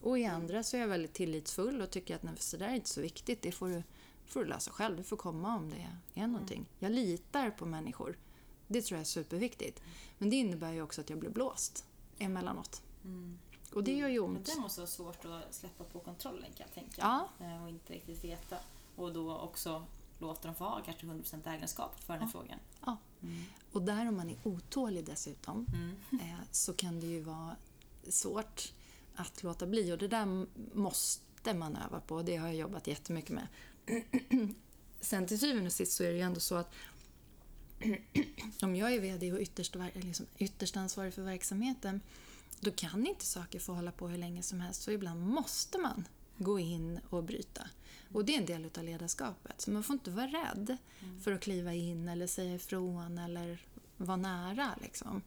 Och i andra så är jag väldigt tillitsfull och tycker att nej, så där är inte så viktigt. Det får du, får du lösa själv. Du får komma om det är någonting. Jag litar på människor. Det tror jag är superviktigt. Men det innebär ju också att jag blir blåst emellanåt. Mm. Och det gör ju Men ont. det måste vara svårt att släppa på kontrollen kan jag tänka. Ja. Eh, Och inte riktigt veta. Och då också låta dem få ha kanske 100% ägarskap för den här frågan. Ja. Mm. Och där om man är otålig dessutom Mm. eh, så kan det ju vara svårt att låta bli. Och det där måste man öva på. Det har jag jobbat jättemycket med. Sen till syvende och sist så är det ju ändå så att om jag är VD och ytterst, liksom ytterst ansvarig för verksamheten då kan inte saker få hålla på hur länge som helst. Så ibland måste man gå in och bryta. Och det är en del av ledarskapet. Så man får inte vara rädd för att kliva in eller säga ifrån eller vara nära. Liksom.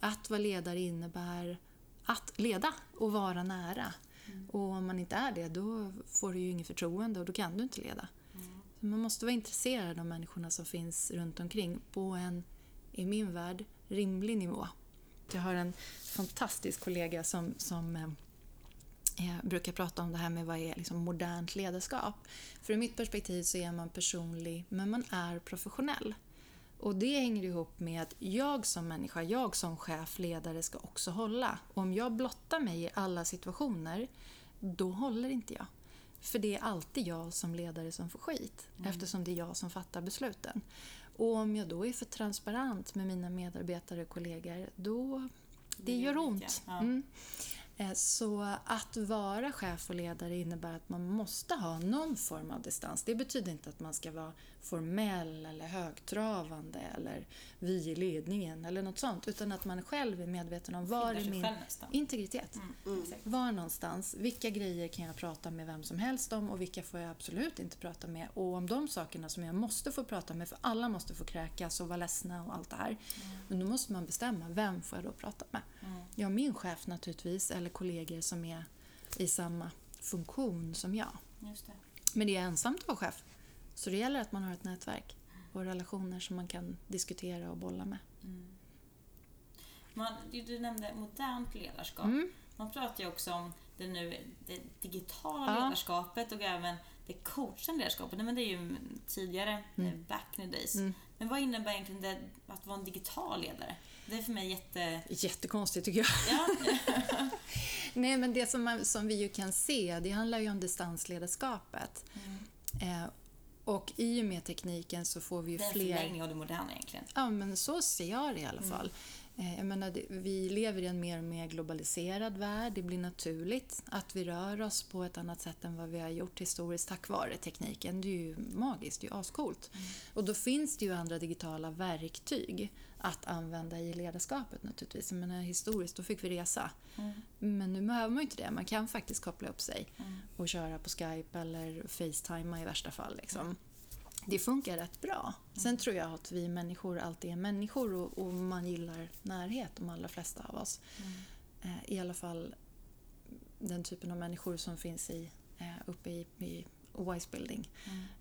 Att vara ledare innebär att leda och vara nära. Och om man inte är det, då får du ju inget förtroende och då kan du inte leda. Så man måste vara intresserad av människorna som finns runt omkring på en, i min värld, rimlig nivå. Jag har en fantastisk kollega som, som eh, eh, brukar prata om det här med vad är liksom modernt ledarskap. För i mitt perspektiv så är man personlig, men man är professionell. Och det hänger ihop med att jag som människa, jag som chef, ledare ska också hålla. Och om jag blottar mig i alla situationer, då håller inte jag. För det är alltid jag som ledare som får skit, eftersom det är jag som fattar besluten. Och om jag då är för transparent med mina medarbetare och kollegor, då... Det Det gör ont. ja. Mm. Eh, Så att vara chef och ledare innebär att man måste ha någon form av distans. Det betyder inte att man ska vara formell eller högtravande eller vi i ledningen eller något sånt. Utan att man själv är medveten om var är min integritet. Mm, exakt. Var någonstans, vilka grejer kan jag prata med vem som helst om och vilka får jag absolut inte prata med. Och om de sakerna som jag måste få prata med, för alla måste få kräkas och vara ledsna och allt det här. Men då måste man bestämma, vem får jag då prata med? Mm. Ja, min chef naturligtvis, eller kollegor som är i samma funktion som jag. Just det. Men det är ensamt att vara chef. Så det gäller att man har ett nätverk och relationer som man kan diskutera och bolla med. Man, du, nämnde modernt ledarskap. Mm. Man pratar ju också om det, nu, det digitala Ja. ledarskapet och även det coachande ledarskapet. Nej, Men det är ju tidigare, eh, back in the days. Mm. Men vad innebär egentligen det att vara en digital ledare? Det är för mig jätte... Jättekonstigt tycker jag. Ja, Nej, men det som, man, som vi ju kan se, det handlar ju om distansledarskapet. Eh, och i och med tekniken så får vi ju det är en fler... förlängning av det moderna egentligen. Ja, men så ser jag det i alla fall. Eh, Jag menar, vi lever i en mer och mer globaliserad värld. Det blir naturligt att vi rör oss på ett annat sätt än vad vi har gjort historiskt tack vare tekniken. Det är ju magiskt, det är ju ascoolt. Och då finns det ju andra digitala verktyg att använda i ledarskapet naturligtvis. Jag menar, historiskt, då fick vi resa. Men nu behöver man ju inte det. Man kan faktiskt koppla upp sig och köra på Skype eller Facetima i värsta fall. Liksom. Det funkar rätt bra. Sen tror jag att vi människor alltid är människor och, och man gillar närhet, de allra flesta av oss. Eh, I alla fall den typen av människor som finns i, eh, uppe i, i Wise Building.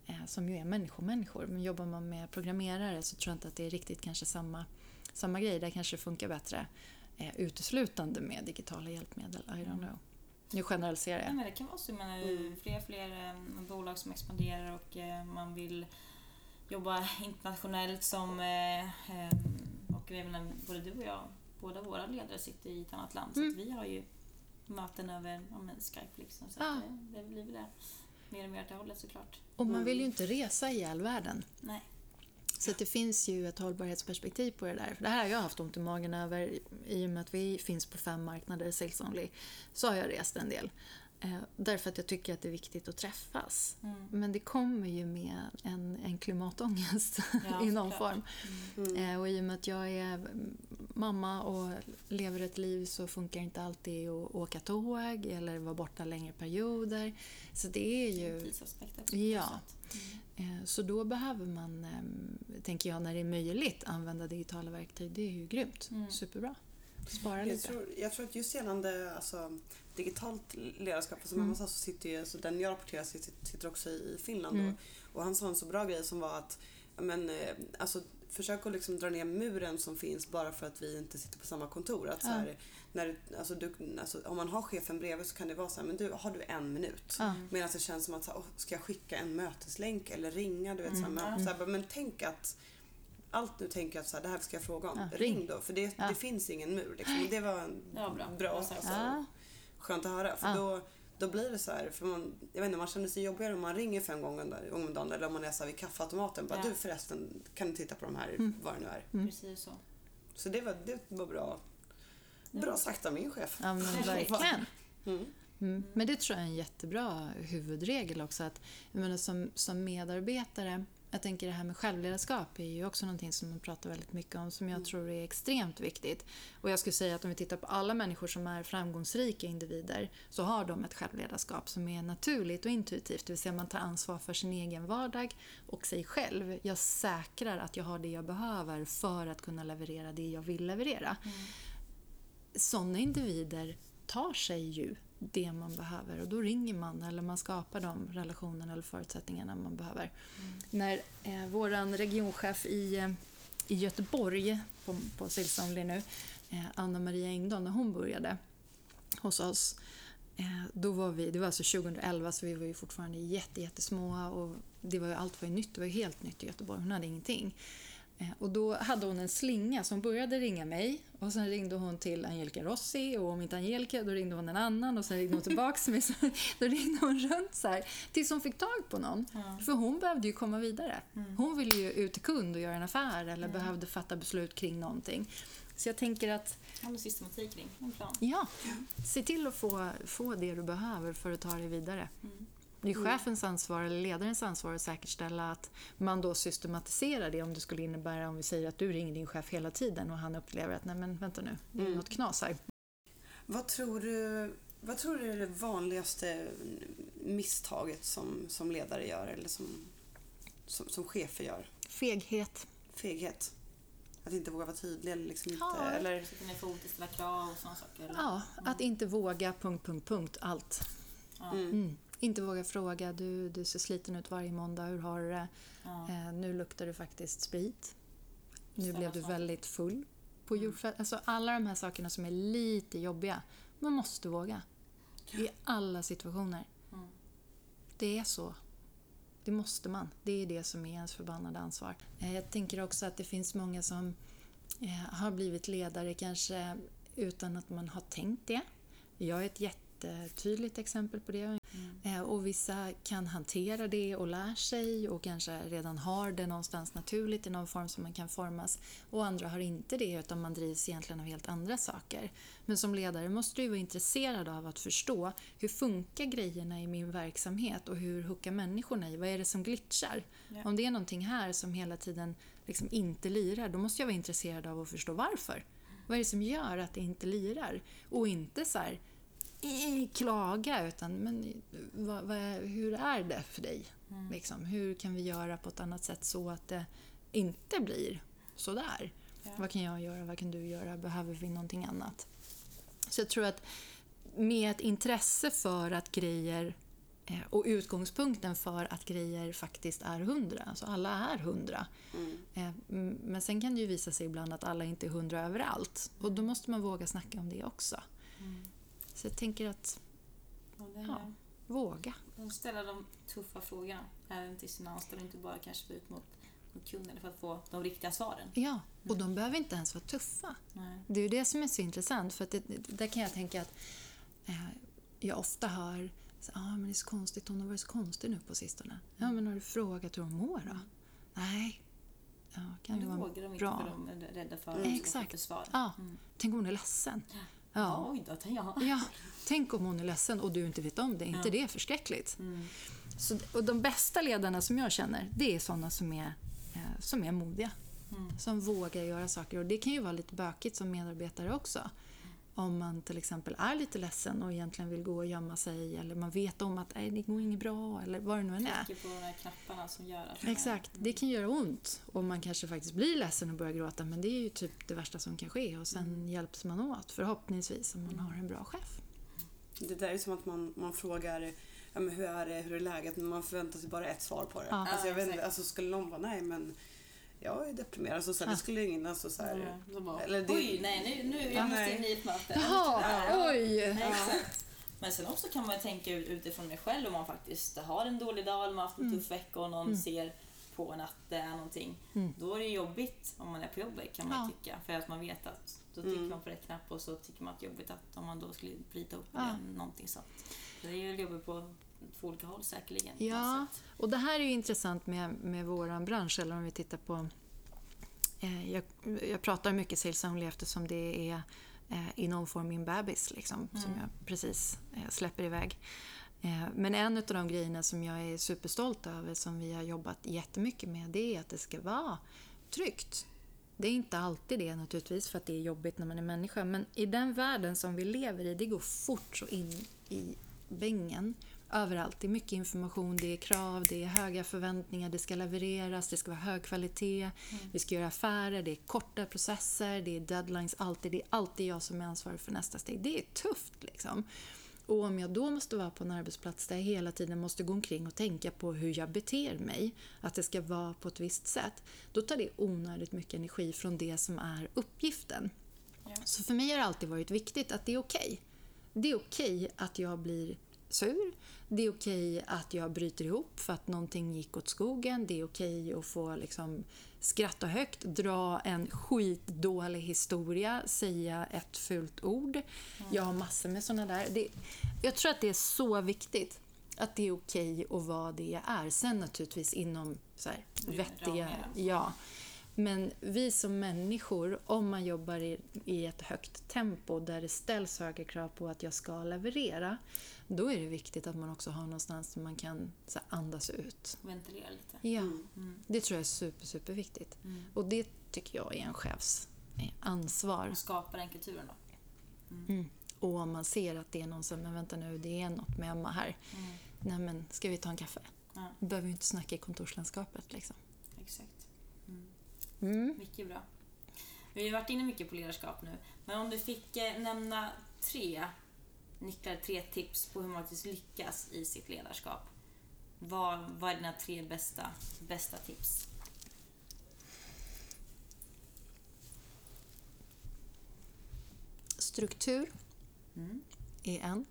Eh, som ju är människomänniskor. Men jobbar man med programmerare så tror jag inte att det är riktigt kanske samma, samma grej. Där kanske det funkar bättre uteslutande med digitala hjälpmedel. I don't know. Nu generaliserar Ja, jag. men det kan vara så. Menar, Mm. fler och fler eh, bolag som expanderar och eh, man vill jobba internationellt som... Eh, och jag menar, både du och jag, båda våra ledare sitter i ett annat land. Så Mm. att vi har ju möten över ja, men Skype. Liksom, så att det, det blir väl det. Mer och mer åt det hållet såklart. Och man vill ju inte resa ihjäl världen. Nej. Så att det finns ju ett hållbarhetsperspektiv på det där. För det här har jag haft ont i magen över i och med att vi finns på fem marknader, sales only. Så har jag rest en del. Eh, därför att jag tycker att det är viktigt att träffas. Mm. Men det kommer ju med en, en klimatångest Ja, i någon form. Eh, och i och med att jag är mm, mamma och lever ett liv så funkar inte alltid att åka tåg eller vara borta längre perioder. Så det är ju... tidsaspekt också. Ja. sätt. Eh, Så då behöver man, tänker jag, när det är möjligt använda digitala verktyg. Det är ju grymt. Mm. Superbra. Spara Jag lite. tror, jag tror att just gällande alltså, digitalt ledarskap, alltså Mm. mamma sa så sitter ju, alltså, den jag rapporterar sitter, sitter också i Finland Mm. och, och han sa en så bra grej som var att men, eh, alltså, försök att liksom dra ner muren som finns bara för att vi inte sitter på samma kontor. Att, så Ja. här, när, alltså, du, alltså, om man har chefen bredvid så kan det vara så här, men du, har du en minut? Ja. Medan det känns som att, så här, "Åh, ska jag skicka en möteslänk eller ringa? Du vet, så här, Mm. men, så här, men tänk att allt nu tänker jag att så här, det här ska jag fråga om. Ja, ring. då, för det, Ja. det finns ingen mur. Liksom. Det var var bra. bra sagt. sagt. Ja. Skönt att höra. För Ja. då, då blir det så här, för man, jag vet inte, man känner sig jobbigare om man ringer fem gånger om dagen eller om man är så här vid kaffeautomaten. Bara, Ja. Du förresten, kan du titta på de här, Mm. vad det nu är. Mm. Precis så. Så det var, det var bra. Bra sagt av min chef. Ja, men verkligen. Mm. Mm. Men det tror jag är en jättebra huvudregel också. Att, jag menar, som, som medarbetare, jag tänker det här med självledarskap är ju också någonting som man pratar väldigt mycket om som jag tror är extremt viktigt. Och jag skulle säga att om vi tittar på alla människor som är framgångsrika individer så har de ett självledarskap som är naturligt och intuitivt. Det vill säga man tar ansvar för sin egen vardag och sig själv. Jag säkrar att jag har det jag behöver för att kunna leverera det jag vill leverera sådana individer tar sig ju det man behöver och då ringer man eller man skapar de relationerna eller förutsättningarna man behöver. När eh, vår regionchef i, eh, i Göteborg på, på Sales Only nu, eh, Anna-Maria Engdahl, när hon började hos oss eh, då var vi, det var alltså 2011 så vi var ju fortfarande jätte, jättesmå och det var ju, allt var ju nytt, det var ju helt nytt i Göteborg, hon hade ingenting. Eh, Och då hade hon en slinga som började ringa mig och sen ringde hon till Angelica Rossi och om inte Angelica då ringde hon en annan och sen ringde hon tillbaka till mig. Så då ringde hon runt så här tills hon fick tag på någon. För hon behövde ju komma vidare. Hon ville ju ut till kund och göra en affär eller behövde fatta beslut kring någonting. Så jag tänker att Ja, med systematik kring en plan. Ja, se till att få, få det du behöver för att ta dig vidare. Det är chefens ansvar eller ledarens ansvar att säkerställa att man då systematiserar det om det skulle innebära, om vi säger att du ringer din chef hela tiden och han upplever att nej men vänta nu, det är något knas här. Vad tror du, vad tror du är det vanligaste misstaget som, som ledare gör eller som, som, som chefer gör? Feghet. Feghet? Att inte våga vara tydlig eller liksom inte... Ja. Eller, Sätta ner foten, ställa krav och sådana saker. Eller? Ja, att inte våga punkt, punkt, punkt, allt. Ja. Mm. Inte våga fråga, du, du ser sliten ut varje måndag, hur har du det? Ja. Eh, nu luktar du faktiskt sprit. Nu Ställa blev du väldigt full på julfest. Alltså alla de här sakerna som är lite jobbiga. Man måste våga. I alla situationer. Mm. Det är så. Det måste man. Det är det som är ens förbannade ansvar. Eh, Jag tänker också att det finns många som eh, har blivit ledare kanske utan att man har tänkt det. Jag är ett jättetydligt exempel på det. Och vissa kan hantera det och lär sig och kanske redan har det någonstans naturligt i någon form som man kan formas. Och andra har inte det utan man drivs egentligen av helt andra saker. Men som ledare måste du vara intresserad av att förstå hur funkar grejerna i min verksamhet och hur hookar människorna i? Vad är det som glitchar? Ja. Om det är någonting här som hela tiden liksom inte lirar, då måste jag vara intresserad av att förstå varför. Vad är det som gör att det inte lirar? Och inte så här, "Eh, klaga, utan men, vad, vad, hur är det för dig? Liksom, hur kan vi göra på ett annat sätt så att det inte blir sådär? Ja. Vad kan jag göra? Vad kan du göra? Behöver vi någonting annat? Så jag tror att med ett intresse för att grejer eh, och utgångspunkten för att grejer faktiskt är hundra. Alltså alla är hundra. Eh, m- Men sen kan det ju visa sig ibland att alla inte är hundra överallt. Och då måste man våga snacka om det också. Mm. Så jag tänker att det, Ja. våga. Och ställa de tuffa frågorna även till sina anställda, inte bara kanske ut mot, mot kunden för att få de riktiga svaren. Ja, och de behöver inte ens vara tuffa. Nej. Det är ju det som är så intressant. För att det, där kan jag tänka att eh, jag ofta hör så, ah, men det är så konstigt, hon har varit så konstig nu på sistone. Ja, men har du frågat hur hon mår då? Nej. Ja, kan då vara vågar de inte för de är rädda för Mm. de ska få svar. Ja, Mm. tänk om hon är ledsen. Ja, oj då, ja. ja, tänk om hon är ledsen och du inte vet om det. Är inte Ja. det förskräckligt? Mm. Så, och de bästa ledarna som jag känner, det är sådana som är, eh, som är modiga. Mm. Som vågar göra saker. Och det kan ju vara lite bökigt som medarbetare också. Om man till exempel är lite ledsen och egentligen vill gå och gömma sig eller man vet om att Nej, det går inget bra eller vad det nu än är. Trycker på de här knapparna som gör att... Exakt, det kan göra ont och man kanske faktiskt blir ledsen och börjar gråta men det är ju typ det värsta som kan ske och sen hjälps man åt förhoppningsvis om man har en bra chef. det där är som att man, man frågar ja, men hur är det, hur är läget, men man förväntar sig bara ett svar på det. Ja. Alltså, jag Ja, vet, inte, alltså, skulle någon vara nej men jag är deprimerad, alltså, så här, det skulle ingen alltså, så här, bara, Eller det- Oj, nej, nu, nu jag Ja, måste in i ett möte. Jaha, Ja. oj! Nej, exakt. Men sen också kan man ju tänka ut- utifrån mig själv om man faktiskt har en dålig dag eller man har haft en tuff vecka och någon ser på en att det är någonting. Mm. Då är det jobbigt om man är på jobbet kan man Ja. tycka. För att man vet att då trycker man på rätt knapp och så tycker man att det är jobbigt att om man då skulle bryta upp Ja. någonting sånt. Så det är ju jobbigt på två olika håll säkerligen. Ja, och det här är ju intressant med, med vår bransch, eller om vi tittar på... Eh, jag, jag pratar mycket sales only eftersom det är eh, i någon form min bebis liksom, som jag precis eh, släpper iväg. Eh, men en av de grejerna som jag är superstolt över, som vi har jobbat jättemycket med, det är att det ska vara tryggt. Det är inte alltid det naturligtvis, för att det är jobbigt när man är människa. Men i den världen som vi lever i, det går fort så in i bängen. Överallt. Det är mycket information, det är krav, det är höga förväntningar, det ska levereras, det ska vara hög kvalitet, vi ska göra affärer, det är korta processer, det är deadlines, alltid. Det är alltid jag som är ansvarig för nästa steg. Det är tufft liksom. Och om jag då måste vara på en arbetsplats där jag hela tiden måste gå omkring och tänka på hur jag beter mig, att det ska vara på ett visst sätt, då tar det onödigt mycket energi från det som är uppgiften. Ja. Så för mig har det alltid varit viktigt att det är okej. Det är okej att jag blir sur. Det är okej att jag bryter ihop för att någonting gick åt skogen. Det är okej att få liksom skratta högt, dra en skitdålig historia, säga ett fult ord. Jag har massor med såna där. Det, jag tror att det är så viktigt att det är okej att vara det jag är. Sen naturligtvis inom så här, vettiga... Ja. Men vi som människor, om man jobbar i, i ett högt tempo där det ställs högre krav på att jag ska leverera, då är det viktigt att man också har någonstans där man kan så här, andas ut. Ventilera lite. Ja, Mm. det tror jag är super, superviktigt. Mm. Och det tycker jag är en chefs eh, ansvar. Och skapa den kulturen då. Mm. Och om man ser att det är någon som, men vänta nu, det är något med Emma här. Mm. Nej men, ska vi ta en kaffe? Ja, Vi behöver ju inte snacka i kontorslandskapet liksom. Mm. Mycket bra. Vi har varit inne mycket på ledarskap nu, men om du fick eh, nämna tre nycklar, tre tips på hur man faktiskt lyckas i sitt ledarskap. Vad, vad är dina tre bästa, bästa tips? Struktur Mm. är en.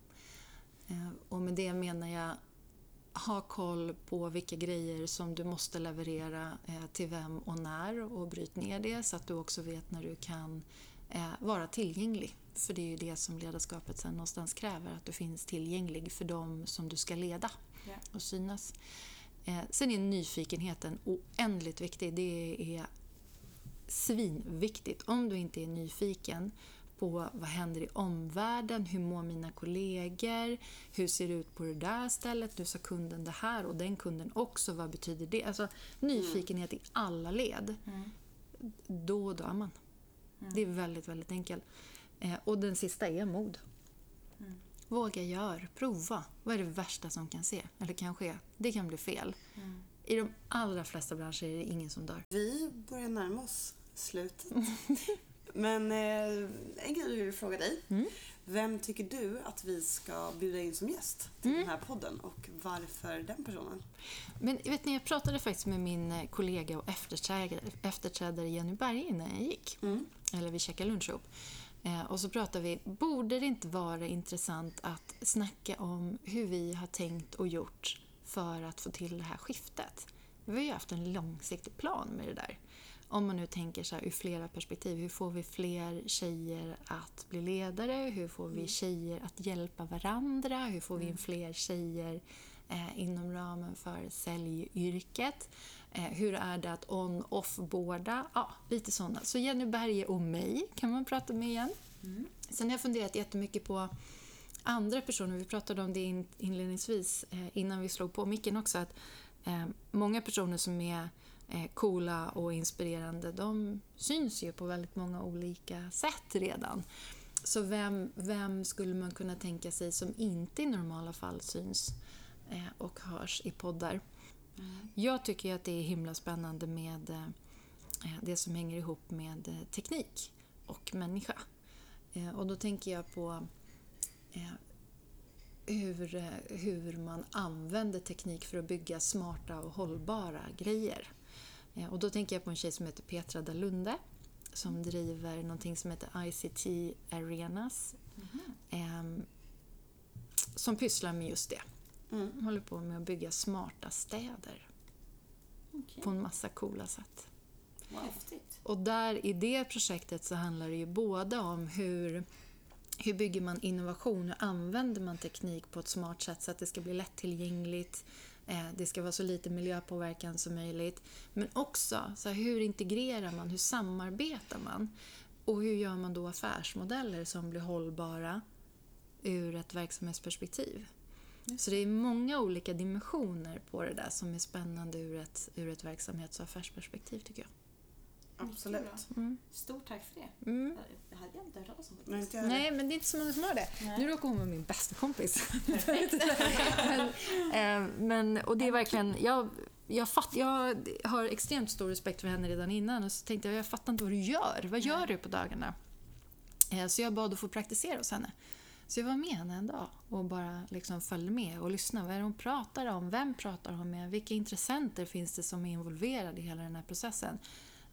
Eh, Och med det menar jag ha koll på vilka grejer som du måste leverera eh, till vem och när och bryt ner det så att du också vet när du kan eh, vara tillgänglig. För det är ju det som ledarskapet sen någonstans kräver, att du finns tillgänglig för dem som du ska leda och synas. Eh, Sen är nyfikenheten oändligt viktig. Det är svinviktigt. Om du inte är nyfiken på vad händer i omvärlden, hur mår mina kollegor, hur ser det ut på det där stället, nu sa kunden det här och den kunden också, vad betyder det? Alltså nyfikenhet i alla led. Mm. Då dör man. Det är väldigt, väldigt enkelt. Eh, och den sista är mod. Mm. Våga gör, prova. Vad är det värsta som kan se, eller kan ske? Det kan bli fel. Mm. I de allra flesta branscher är det ingen som dör. Vi börjar närma oss slutet. Men eh, en grej jag vill fråga dig. Mm. Vem tycker du att vi ska bjuda in som gäst till Mm. den här podden och varför den personen? Men vet ni, jag pratade faktiskt med min eh, kollega och efterträdare, efterträdare Jenny Berg innan jag gick. Mm. Eller vi käkade lunch ihop. Eh, och så pratade vi, borde det inte vara intressant att snacka om hur vi har tänkt och gjort för att få till det här skiftet? Vi har ju haft en långsiktig plan med det där. Om man nu tänker så här ur flera perspektiv. Hur får vi fler tjejer att bli ledare? Hur får vi tjejer att hjälpa varandra? Hur får vi in fler tjejer eh, inom ramen för säljyrket? Eh, hur är det att on-off-båda? Ja, lite sådana. Så Jenny Berge och mig kan man prata med igen. Mm. Sen har jag funderat jättemycket på andra personer. Vi pratade om det in- inledningsvis eh, innan vi slog på micken också. Att eh, många personer som är coola och inspirerande, de syns ju på väldigt många olika sätt redan. Så vem, vem skulle man kunna tänka sig som inte i normala fall syns eh, och hörs i poddar? Mm. Jag tycker att det är himla spännande med eh, det som hänger ihop med eh, teknik och människa. Eh, Och då tänker jag på eh, hur, eh, hur man använder teknik för att bygga smarta och hållbara grejer. Eh, Och då tänker jag på en tjej som heter Petra Dalunde som driver någonting som heter ICT Arenas Mhm. eh, som pysslar med just det. Mm. Håller på med att bygga smarta städer Okej. på en massa coola sätt. Häftigt. Och där i det projektet så handlar det ju både om hur, hur bygger man innovation, hur använder man teknik på ett smart sätt så att det ska bli lättillgängligt, det ska vara så lite miljöpåverkan som möjligt. Men också så här, hur integrerar man, hur samarbetar man? Och hur gör man då affärsmodeller som blir hållbara ur ett verksamhetsperspektiv? Så det är många olika dimensioner på det där som är spännande ur ett, ur ett verksamhets och affärsperspektiv tycker jag. Absolut. Mm. Stort tack för det. Mm. Det hade jag inte hört talas om Nej, men det är inte så många som har det. Nej. Nu råkar hon vara min bästa kompis. men, eh, men, och det är verkligen... Jag, jag, fatt, jag har extremt stor respekt för henne redan innan och så tänkte jag, jag fattar inte vad du gör. Vad gör du på dagarna? Eh, så jag bad att få praktisera hos henne. Så jag var med henne en dag och bara liksom följde med och lyssnade. Vad är det hon pratar om? Vem pratar hon med? Vilka intressenter finns det som är involverade i hela den här processen?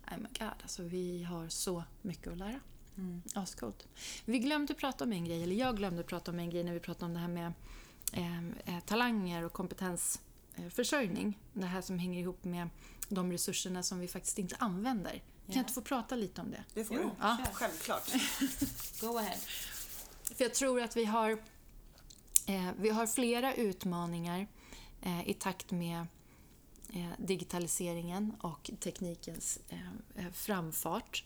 Nej men god, alltså vi har så mycket att lära. Mm. Ascoolt. Vi glömde prata om en grej, eller jag glömde prata om en grej när vi pratade om det här med eh, eh, talanger och kompetensförsörjning. Det här som hänger ihop med de resurserna som vi faktiskt inte använder. Kan Ja. jag inte få prata lite om det? Det får du. Ja. Självklart. Go ahead. För jag tror att vi har, eh, vi har flera utmaningar eh, i takt med eh, digitaliseringen och teknikens eh, eh, framfart.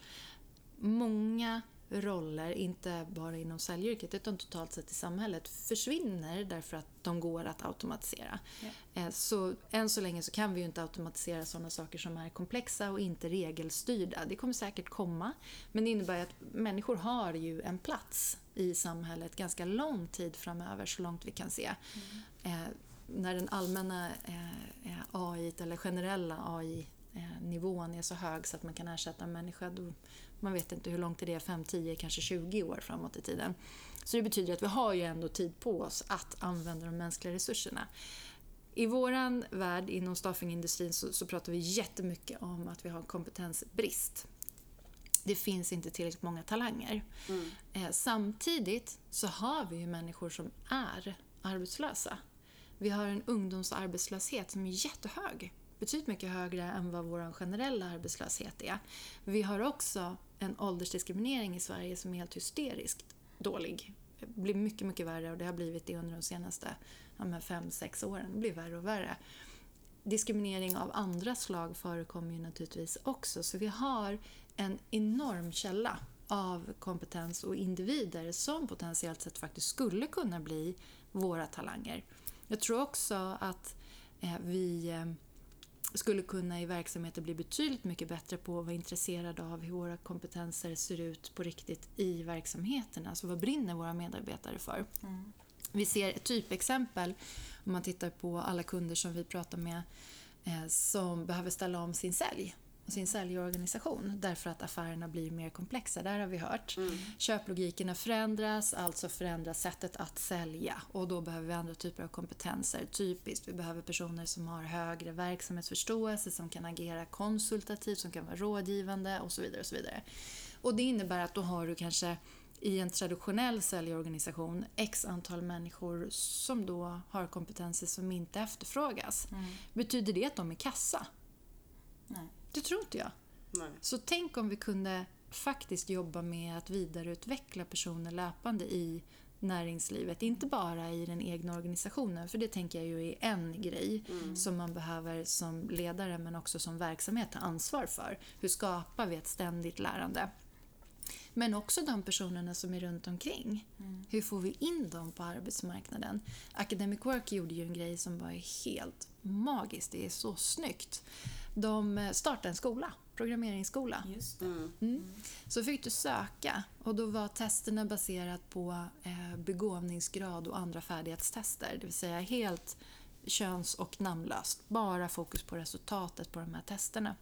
Många roller, inte bara inom säljyrket utan totalt sett i samhället, försvinner därför att de går att automatisera. Eh, Så än så länge så kan vi ju inte automatisera sådana saker som är komplexa och inte regelstyrda. Det kommer säkert komma, men det innebär att människor har ju en plats i samhället ganska lång tid framöver, så långt vi kan se. Eh, när den allmänna eh, eh, AI, eller generella AI-nivån är så hög så att man kan ersätta en människa, då, man vet inte hur långt det är, 5, 10, kanske 20 år framåt i tiden. Så det betyder att vi har ju ändå tid på oss att använda de mänskliga resurserna. I våran värld inom staffingindustrin så, så pratar vi jättemycket om att vi har en kompetensbrist. Det finns inte tillräckligt många talanger. Eh, samtidigt så har vi ju människor som är arbetslösa. Vi har en ungdomsarbetslöshet som är jättehög. Betydligt mycket högre än vad vår generella arbetslöshet är. Vi har också en åldersdiskriminering i Sverige som är helt hysteriskt dålig. Det blir mycket, mycket värre och det har blivit det under de senaste ja, men fem, sex åren. Det blir värre och värre. Diskriminering av andra slag förekommer ju naturligtvis också. Så vi har en enorm källa av kompetens och individer som potentiellt sett faktiskt skulle kunna bli våra talanger. Jag tror också att eh, vi eh, skulle kunna i verksamheter bli betydligt mycket bättre på att vara intresserade av hur våra kompetenser ser ut på riktigt i verksamheterna. Alltså vad brinner våra medarbetare för? Vi ser ett typexempel om man tittar på alla kunder som vi pratar med eh, som behöver ställa om sin sälj sin säljorganisation därför att affärerna blir mer komplexa. Där har vi hört. Köplogikerna förändras, alltså förändras sättet att sälja och då behöver vi andra typer av kompetenser. Typiskt, vi behöver personer som har högre verksamhetsförståelse, som kan agera konsultativt, som kan vara rådgivande och så vidare. Och så vidare. Och det innebär att då har du kanske i en traditionell säljorganisation x antal människor som då har kompetenser som inte efterfrågas. Betyder det att de är kassa? Nej. Det tror inte jag. Nej. Så tänk om vi kunde faktiskt jobba med att vidareutveckla personer löpande i näringslivet. Inte bara i den egna organisationen, för det tänker jag ju är en grej som man behöver som ledare men också som verksamhet ta ansvar för. Hur skapar vi ett ständigt lärande? Men också de personerna som är runt omkring. Hur får vi in dem på arbetsmarknaden? Academic Work gjorde ju en grej som var helt magisk. Det är så snyggt. De eh, startade en skola, programmeringsskola. Just det. Mm. Så fick du söka och då var testerna baserat på eh, begåvningsgrad och andra färdighetstester. Det vill säga helt köns och namnlöst. Bara fokus på resultatet på de här testerna.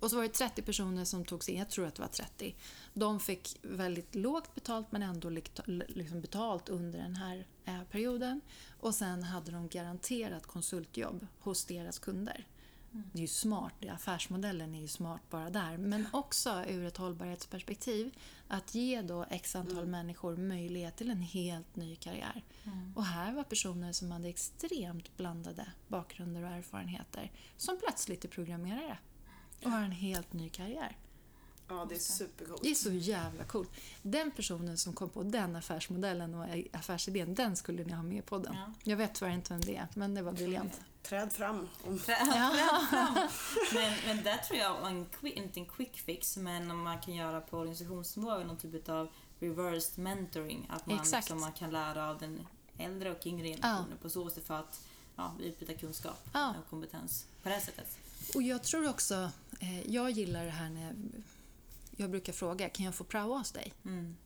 Och så var det 30 personer som togs in, jag tror att det var 30. De fick väldigt lågt betalt men ändå liksom betalt under den här eh, perioden. Och sen hade de garanterat konsultjobb hos deras kunder. Det är ju smart, affärsmodellen är ju smart bara där. Men också ur ett hållbarhetsperspektiv att ge då x antal människor möjlighet till en helt ny karriär. Och här var personer som hade extremt blandade bakgrunder och erfarenheter som plötsligt är programmerare och har en helt ny karriär. Ja, det är supercoolt. Det är så jävla coolt. Den personen som kom på den affärsmodellen och affärsidén, den skulle ni ha med i podden. Ja. Jag vet tyvärr inte vem det är, men det var briljant. Träd fram. Om... men, men där tror jag, en quick, inte en quick fix, men om man kan göra på organisationsnivå någon typ av reversed mentoring. Att man, Exakt. liksom, man kan lära av den äldre och yngre generationen på så sätt för att ja, utbyta kunskap Ja. och kompetens på det här sättet. Och jag tror också, eh, jag gillar det här när jag, brukar fråga, kan jag få praoa hos dig? Mm.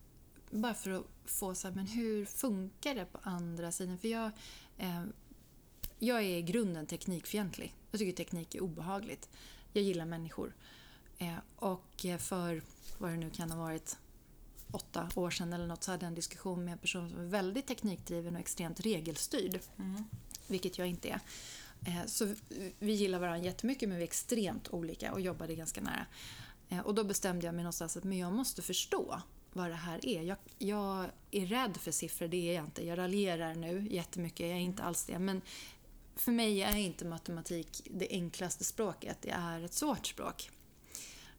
Bara för att få så här, men hur funkar det på andra sidan? För jag, eh, jag är i grunden teknikfientlig. Jag tycker teknik är obehagligt. Jag gillar människor. Eh, och för, vad det nu kan ha varit, åtta år sedan eller något så hade jag en diskussion med en person som är väldigt teknikdriven och extremt regelstyrd. Mm. Vilket jag inte är. Eh, så vi gillar varandra jättemycket men vi är extremt olika och jobbade ganska nära. Eh, och då bestämde jag mig någonstans att men jag måste förstå vad det här är. Jag, jag är rädd för siffror, det är jag inte. Jag raljerar nu jättemycket, jag är inte alls det. Men för mig är inte matematik det enklaste språket, det är ett svårt språk.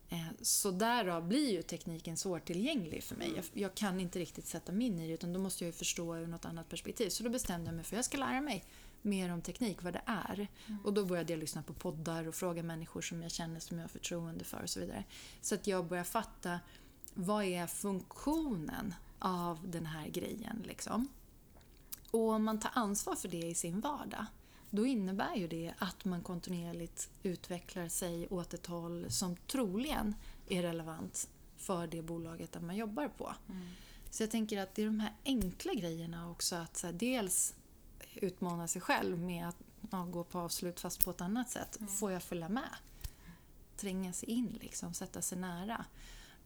Eh, så därav blir ju tekniken svårtillgänglig för mig. Jag, jag kan inte riktigt sätta mig in i det utan då måste jag ju förstå ur något annat perspektiv. Så då bestämde jag mig för att jag ska lära mig mer om teknik, vad det är. Och då började jag lyssna på poddar och fråga människor som jag känner, som jag har förtroende för och så vidare. Så att jag började fatta vad är funktionen av den här grejen liksom. Och om man tar ansvar för det i sin vardag, då innebär ju det att man kontinuerligt utvecklar sig åt ett håll som troligen är relevant för det bolaget där man jobbar på. Så jag tänker att det är de här enkla grejerna också, att så här, dels utmana sig själv med att ja, gå på avslut fast på ett annat sätt. Får jag följa med? Tränga sig in, liksom, sätta sig nära.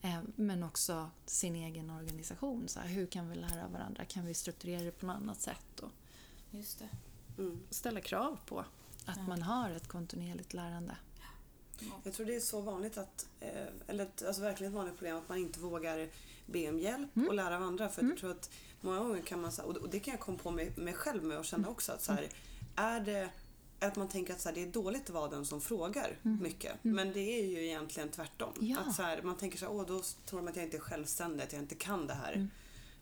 Eh, Men också sin egen organisation. Så här, hur kan vi lära varandra? Kan vi strukturera det på något annat sätt? Och Just det. Mm. ställa krav på att man har ett kontinuerligt lärande. Jag tror det är så vanligt att, eh, eller ett, alltså verkligen ett vanligt problem att man inte vågar be om hjälp Mm. och lära av andra. För jag tror att många gånger kan man, och det kan jag komma på mig, mig själv med och känna Mm. också att så här, är det att man tänker att så här, det är dåligt att vara den som frågar mycket. Men det är ju egentligen tvärtom. Mm. Ja. Att så här, man tänker så här, åh då tror de att jag inte är självständig, att jag inte kan det här. Mm.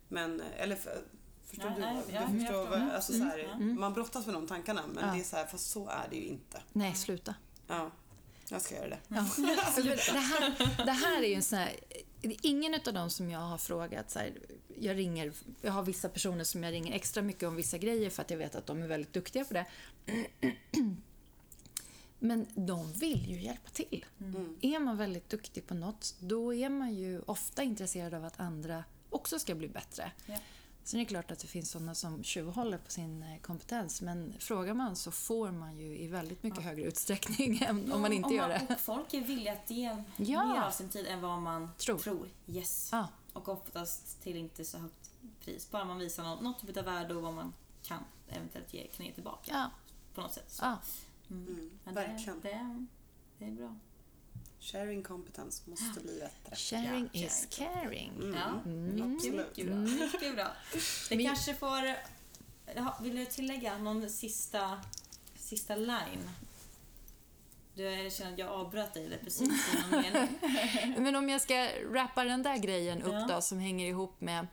Men, eller för, förstår Nej, du? nej, du jag förstår förstår. vad, alltså, så här, Mm. Man brottas med de tankarna men Ja. det är så här, fast så är det ju inte. Nej, sluta. Ja, jag ska göra det. Ja. det, här, det här är ju en sån här... Ingen av dem som jag har frågat, så här, jag ringer, jag har vissa personer som jag ringer extra mycket om vissa grejer för att jag vet att de är väldigt duktiga på det. Men de vill ju hjälpa till. Mm. Är man väldigt duktig på något, då är man ju ofta intresserad av att andra också ska bli bättre. Ja. Sen är det klart att det finns sådana som tjuvhåller på sin eh, kompetens, men frågar man så får man ju i väldigt mycket högre utsträckning än om man inte om gör det. Och folk är villiga att ge Ja. mer av sin tid än vad man Tror. tror. Yes. Ja. Och oftast till inte så högt pris. Bara man visar något, något typ av värde och vad man kan eventuellt ge, kan ge tillbaka Ja, på något sätt. Ja. mm. Mm, verkligen. Det, det, det är bra. Sharing competence måste bli bättre. Sharing Ja, is caring. Mm. Ja, mycket, Absolut. mycket bra. Mycket bra. Det Men- kanske får... Vill du tillägga någon sista, sista line? Du, känner att jag avbröt dig där precis mening. Men om jag ska rappa den där grejen upp Ja. då som hänger ihop med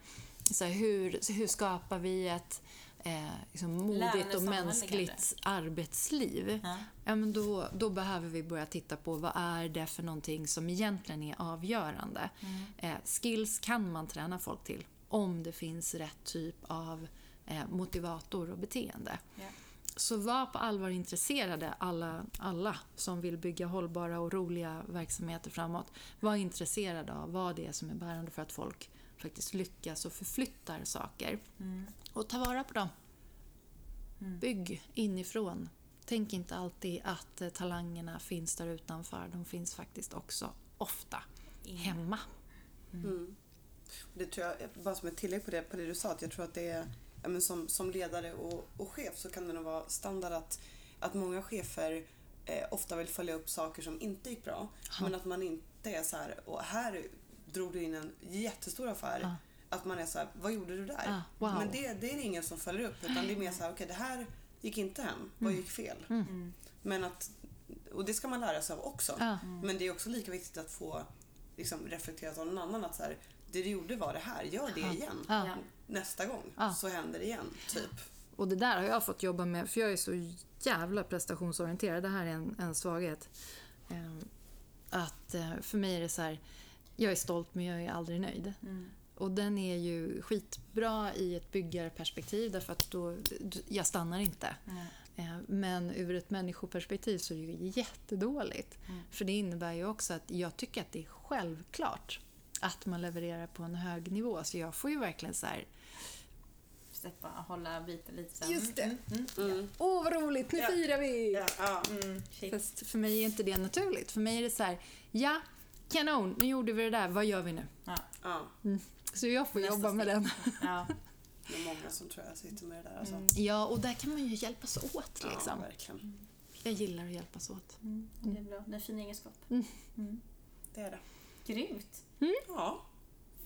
så här, hur, hur skapar vi ett eh, liksom modigt och mänskligt arbetsliv? Ja. Ja, men då, då behöver vi börja titta på vad är det för någonting som egentligen är avgörande. Mm. Eh, skills kan man träna folk till om det finns rätt typ av eh, motivator och beteende. Ja. Så var på allvar intresserade, alla, alla som vill bygga hållbara och roliga verksamheter framåt. Var intresserade av vad det är som är bärande för att folk faktiskt lyckas och förflyttar saker. Mm. Och ta vara på dem. Mm. Bygg inifrån. Tänk inte alltid att eh, talangerna finns där utanför. De finns faktiskt också ofta hemma. Mm. Det tror jag, bara som ett tillägg på det, på det du sa, att jag tror att det är, ja, men som, som ledare och, och chef så kan det nog vara standard att, att många chefer eh, ofta vill följa upp saker som inte gick bra. Men att man inte är så här, och här drog du in en jättestor affär. Ja. Att man är så här, vad gjorde du där? Ah, wow. Men det, det är det ingen som följer upp utan det är mer så här, okej det här gick inte hem, vad gick fel? Mm. Men att, och det ska man lära sig av också. Ja. Men det är också lika viktigt att få liksom, reflekterat av någon annan att så här, det du gjorde var det här, gör det igen. Ja. Ja. Nästa gång Ja. så händer det igen, typ. Och det där har jag fått jobba med, för jag är så jävla prestationsorienterad. Det här är en, en svaghet. Ehm, Att eh, för mig är det så här, jag är stolt men jag är aldrig nöjd. Mm. Och den är ju skitbra i ett byggarperspektiv därför att då, jag stannar inte. Nej. Eh, Men ur ett människoperspektiv så är det ju jättedåligt. Mm. För det innebär ju också att jag tycker att det är självklart att man levererar på en hög nivå. Så jag får ju verkligen så här, Släppa, hålla biten lite här. Just det. Mm. Mm. Mm. åh vad roligt, nu Ja. firar vi! Ja, ja. Mm. Fast för mig är inte det naturligt. För mig är det så här, ja, kanon, nu gjorde vi det där, vad gör vi nu? Ja. Ja. Så jag får Nästa jobba med steg. den. Ja. Det är många som tror jag sitter med det där. Alltså. Mm. Ja, och där kan man ju hjälpas åt Ja, liksom. verkligen. Jag gillar att hjälpas åt. Mm. Det är bra. Det är en fin egenskap. Mm. Mm. Det är det. Grymt. Ja.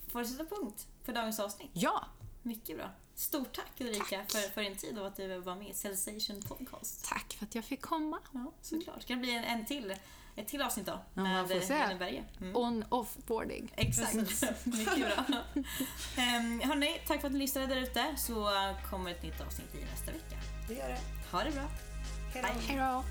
får det sätta punkt för dagens avsnitt. Ja, Mycket bra. Stort tack Ulrika för, för din tid och att du var med i Sensation Podcast. tack för att jag fick komma. Ja, såklart. Ska det bli en, en till, ett till avsnitt då? Ja, med se. Helene Berge. Mm. On-off-boarding. Exakt. Mycket bra. um, hörni, tack för att ni lyssnade där ute så kommer ett nytt avsnitt i nästa vecka. Det gör det. Ha det bra. Hej då!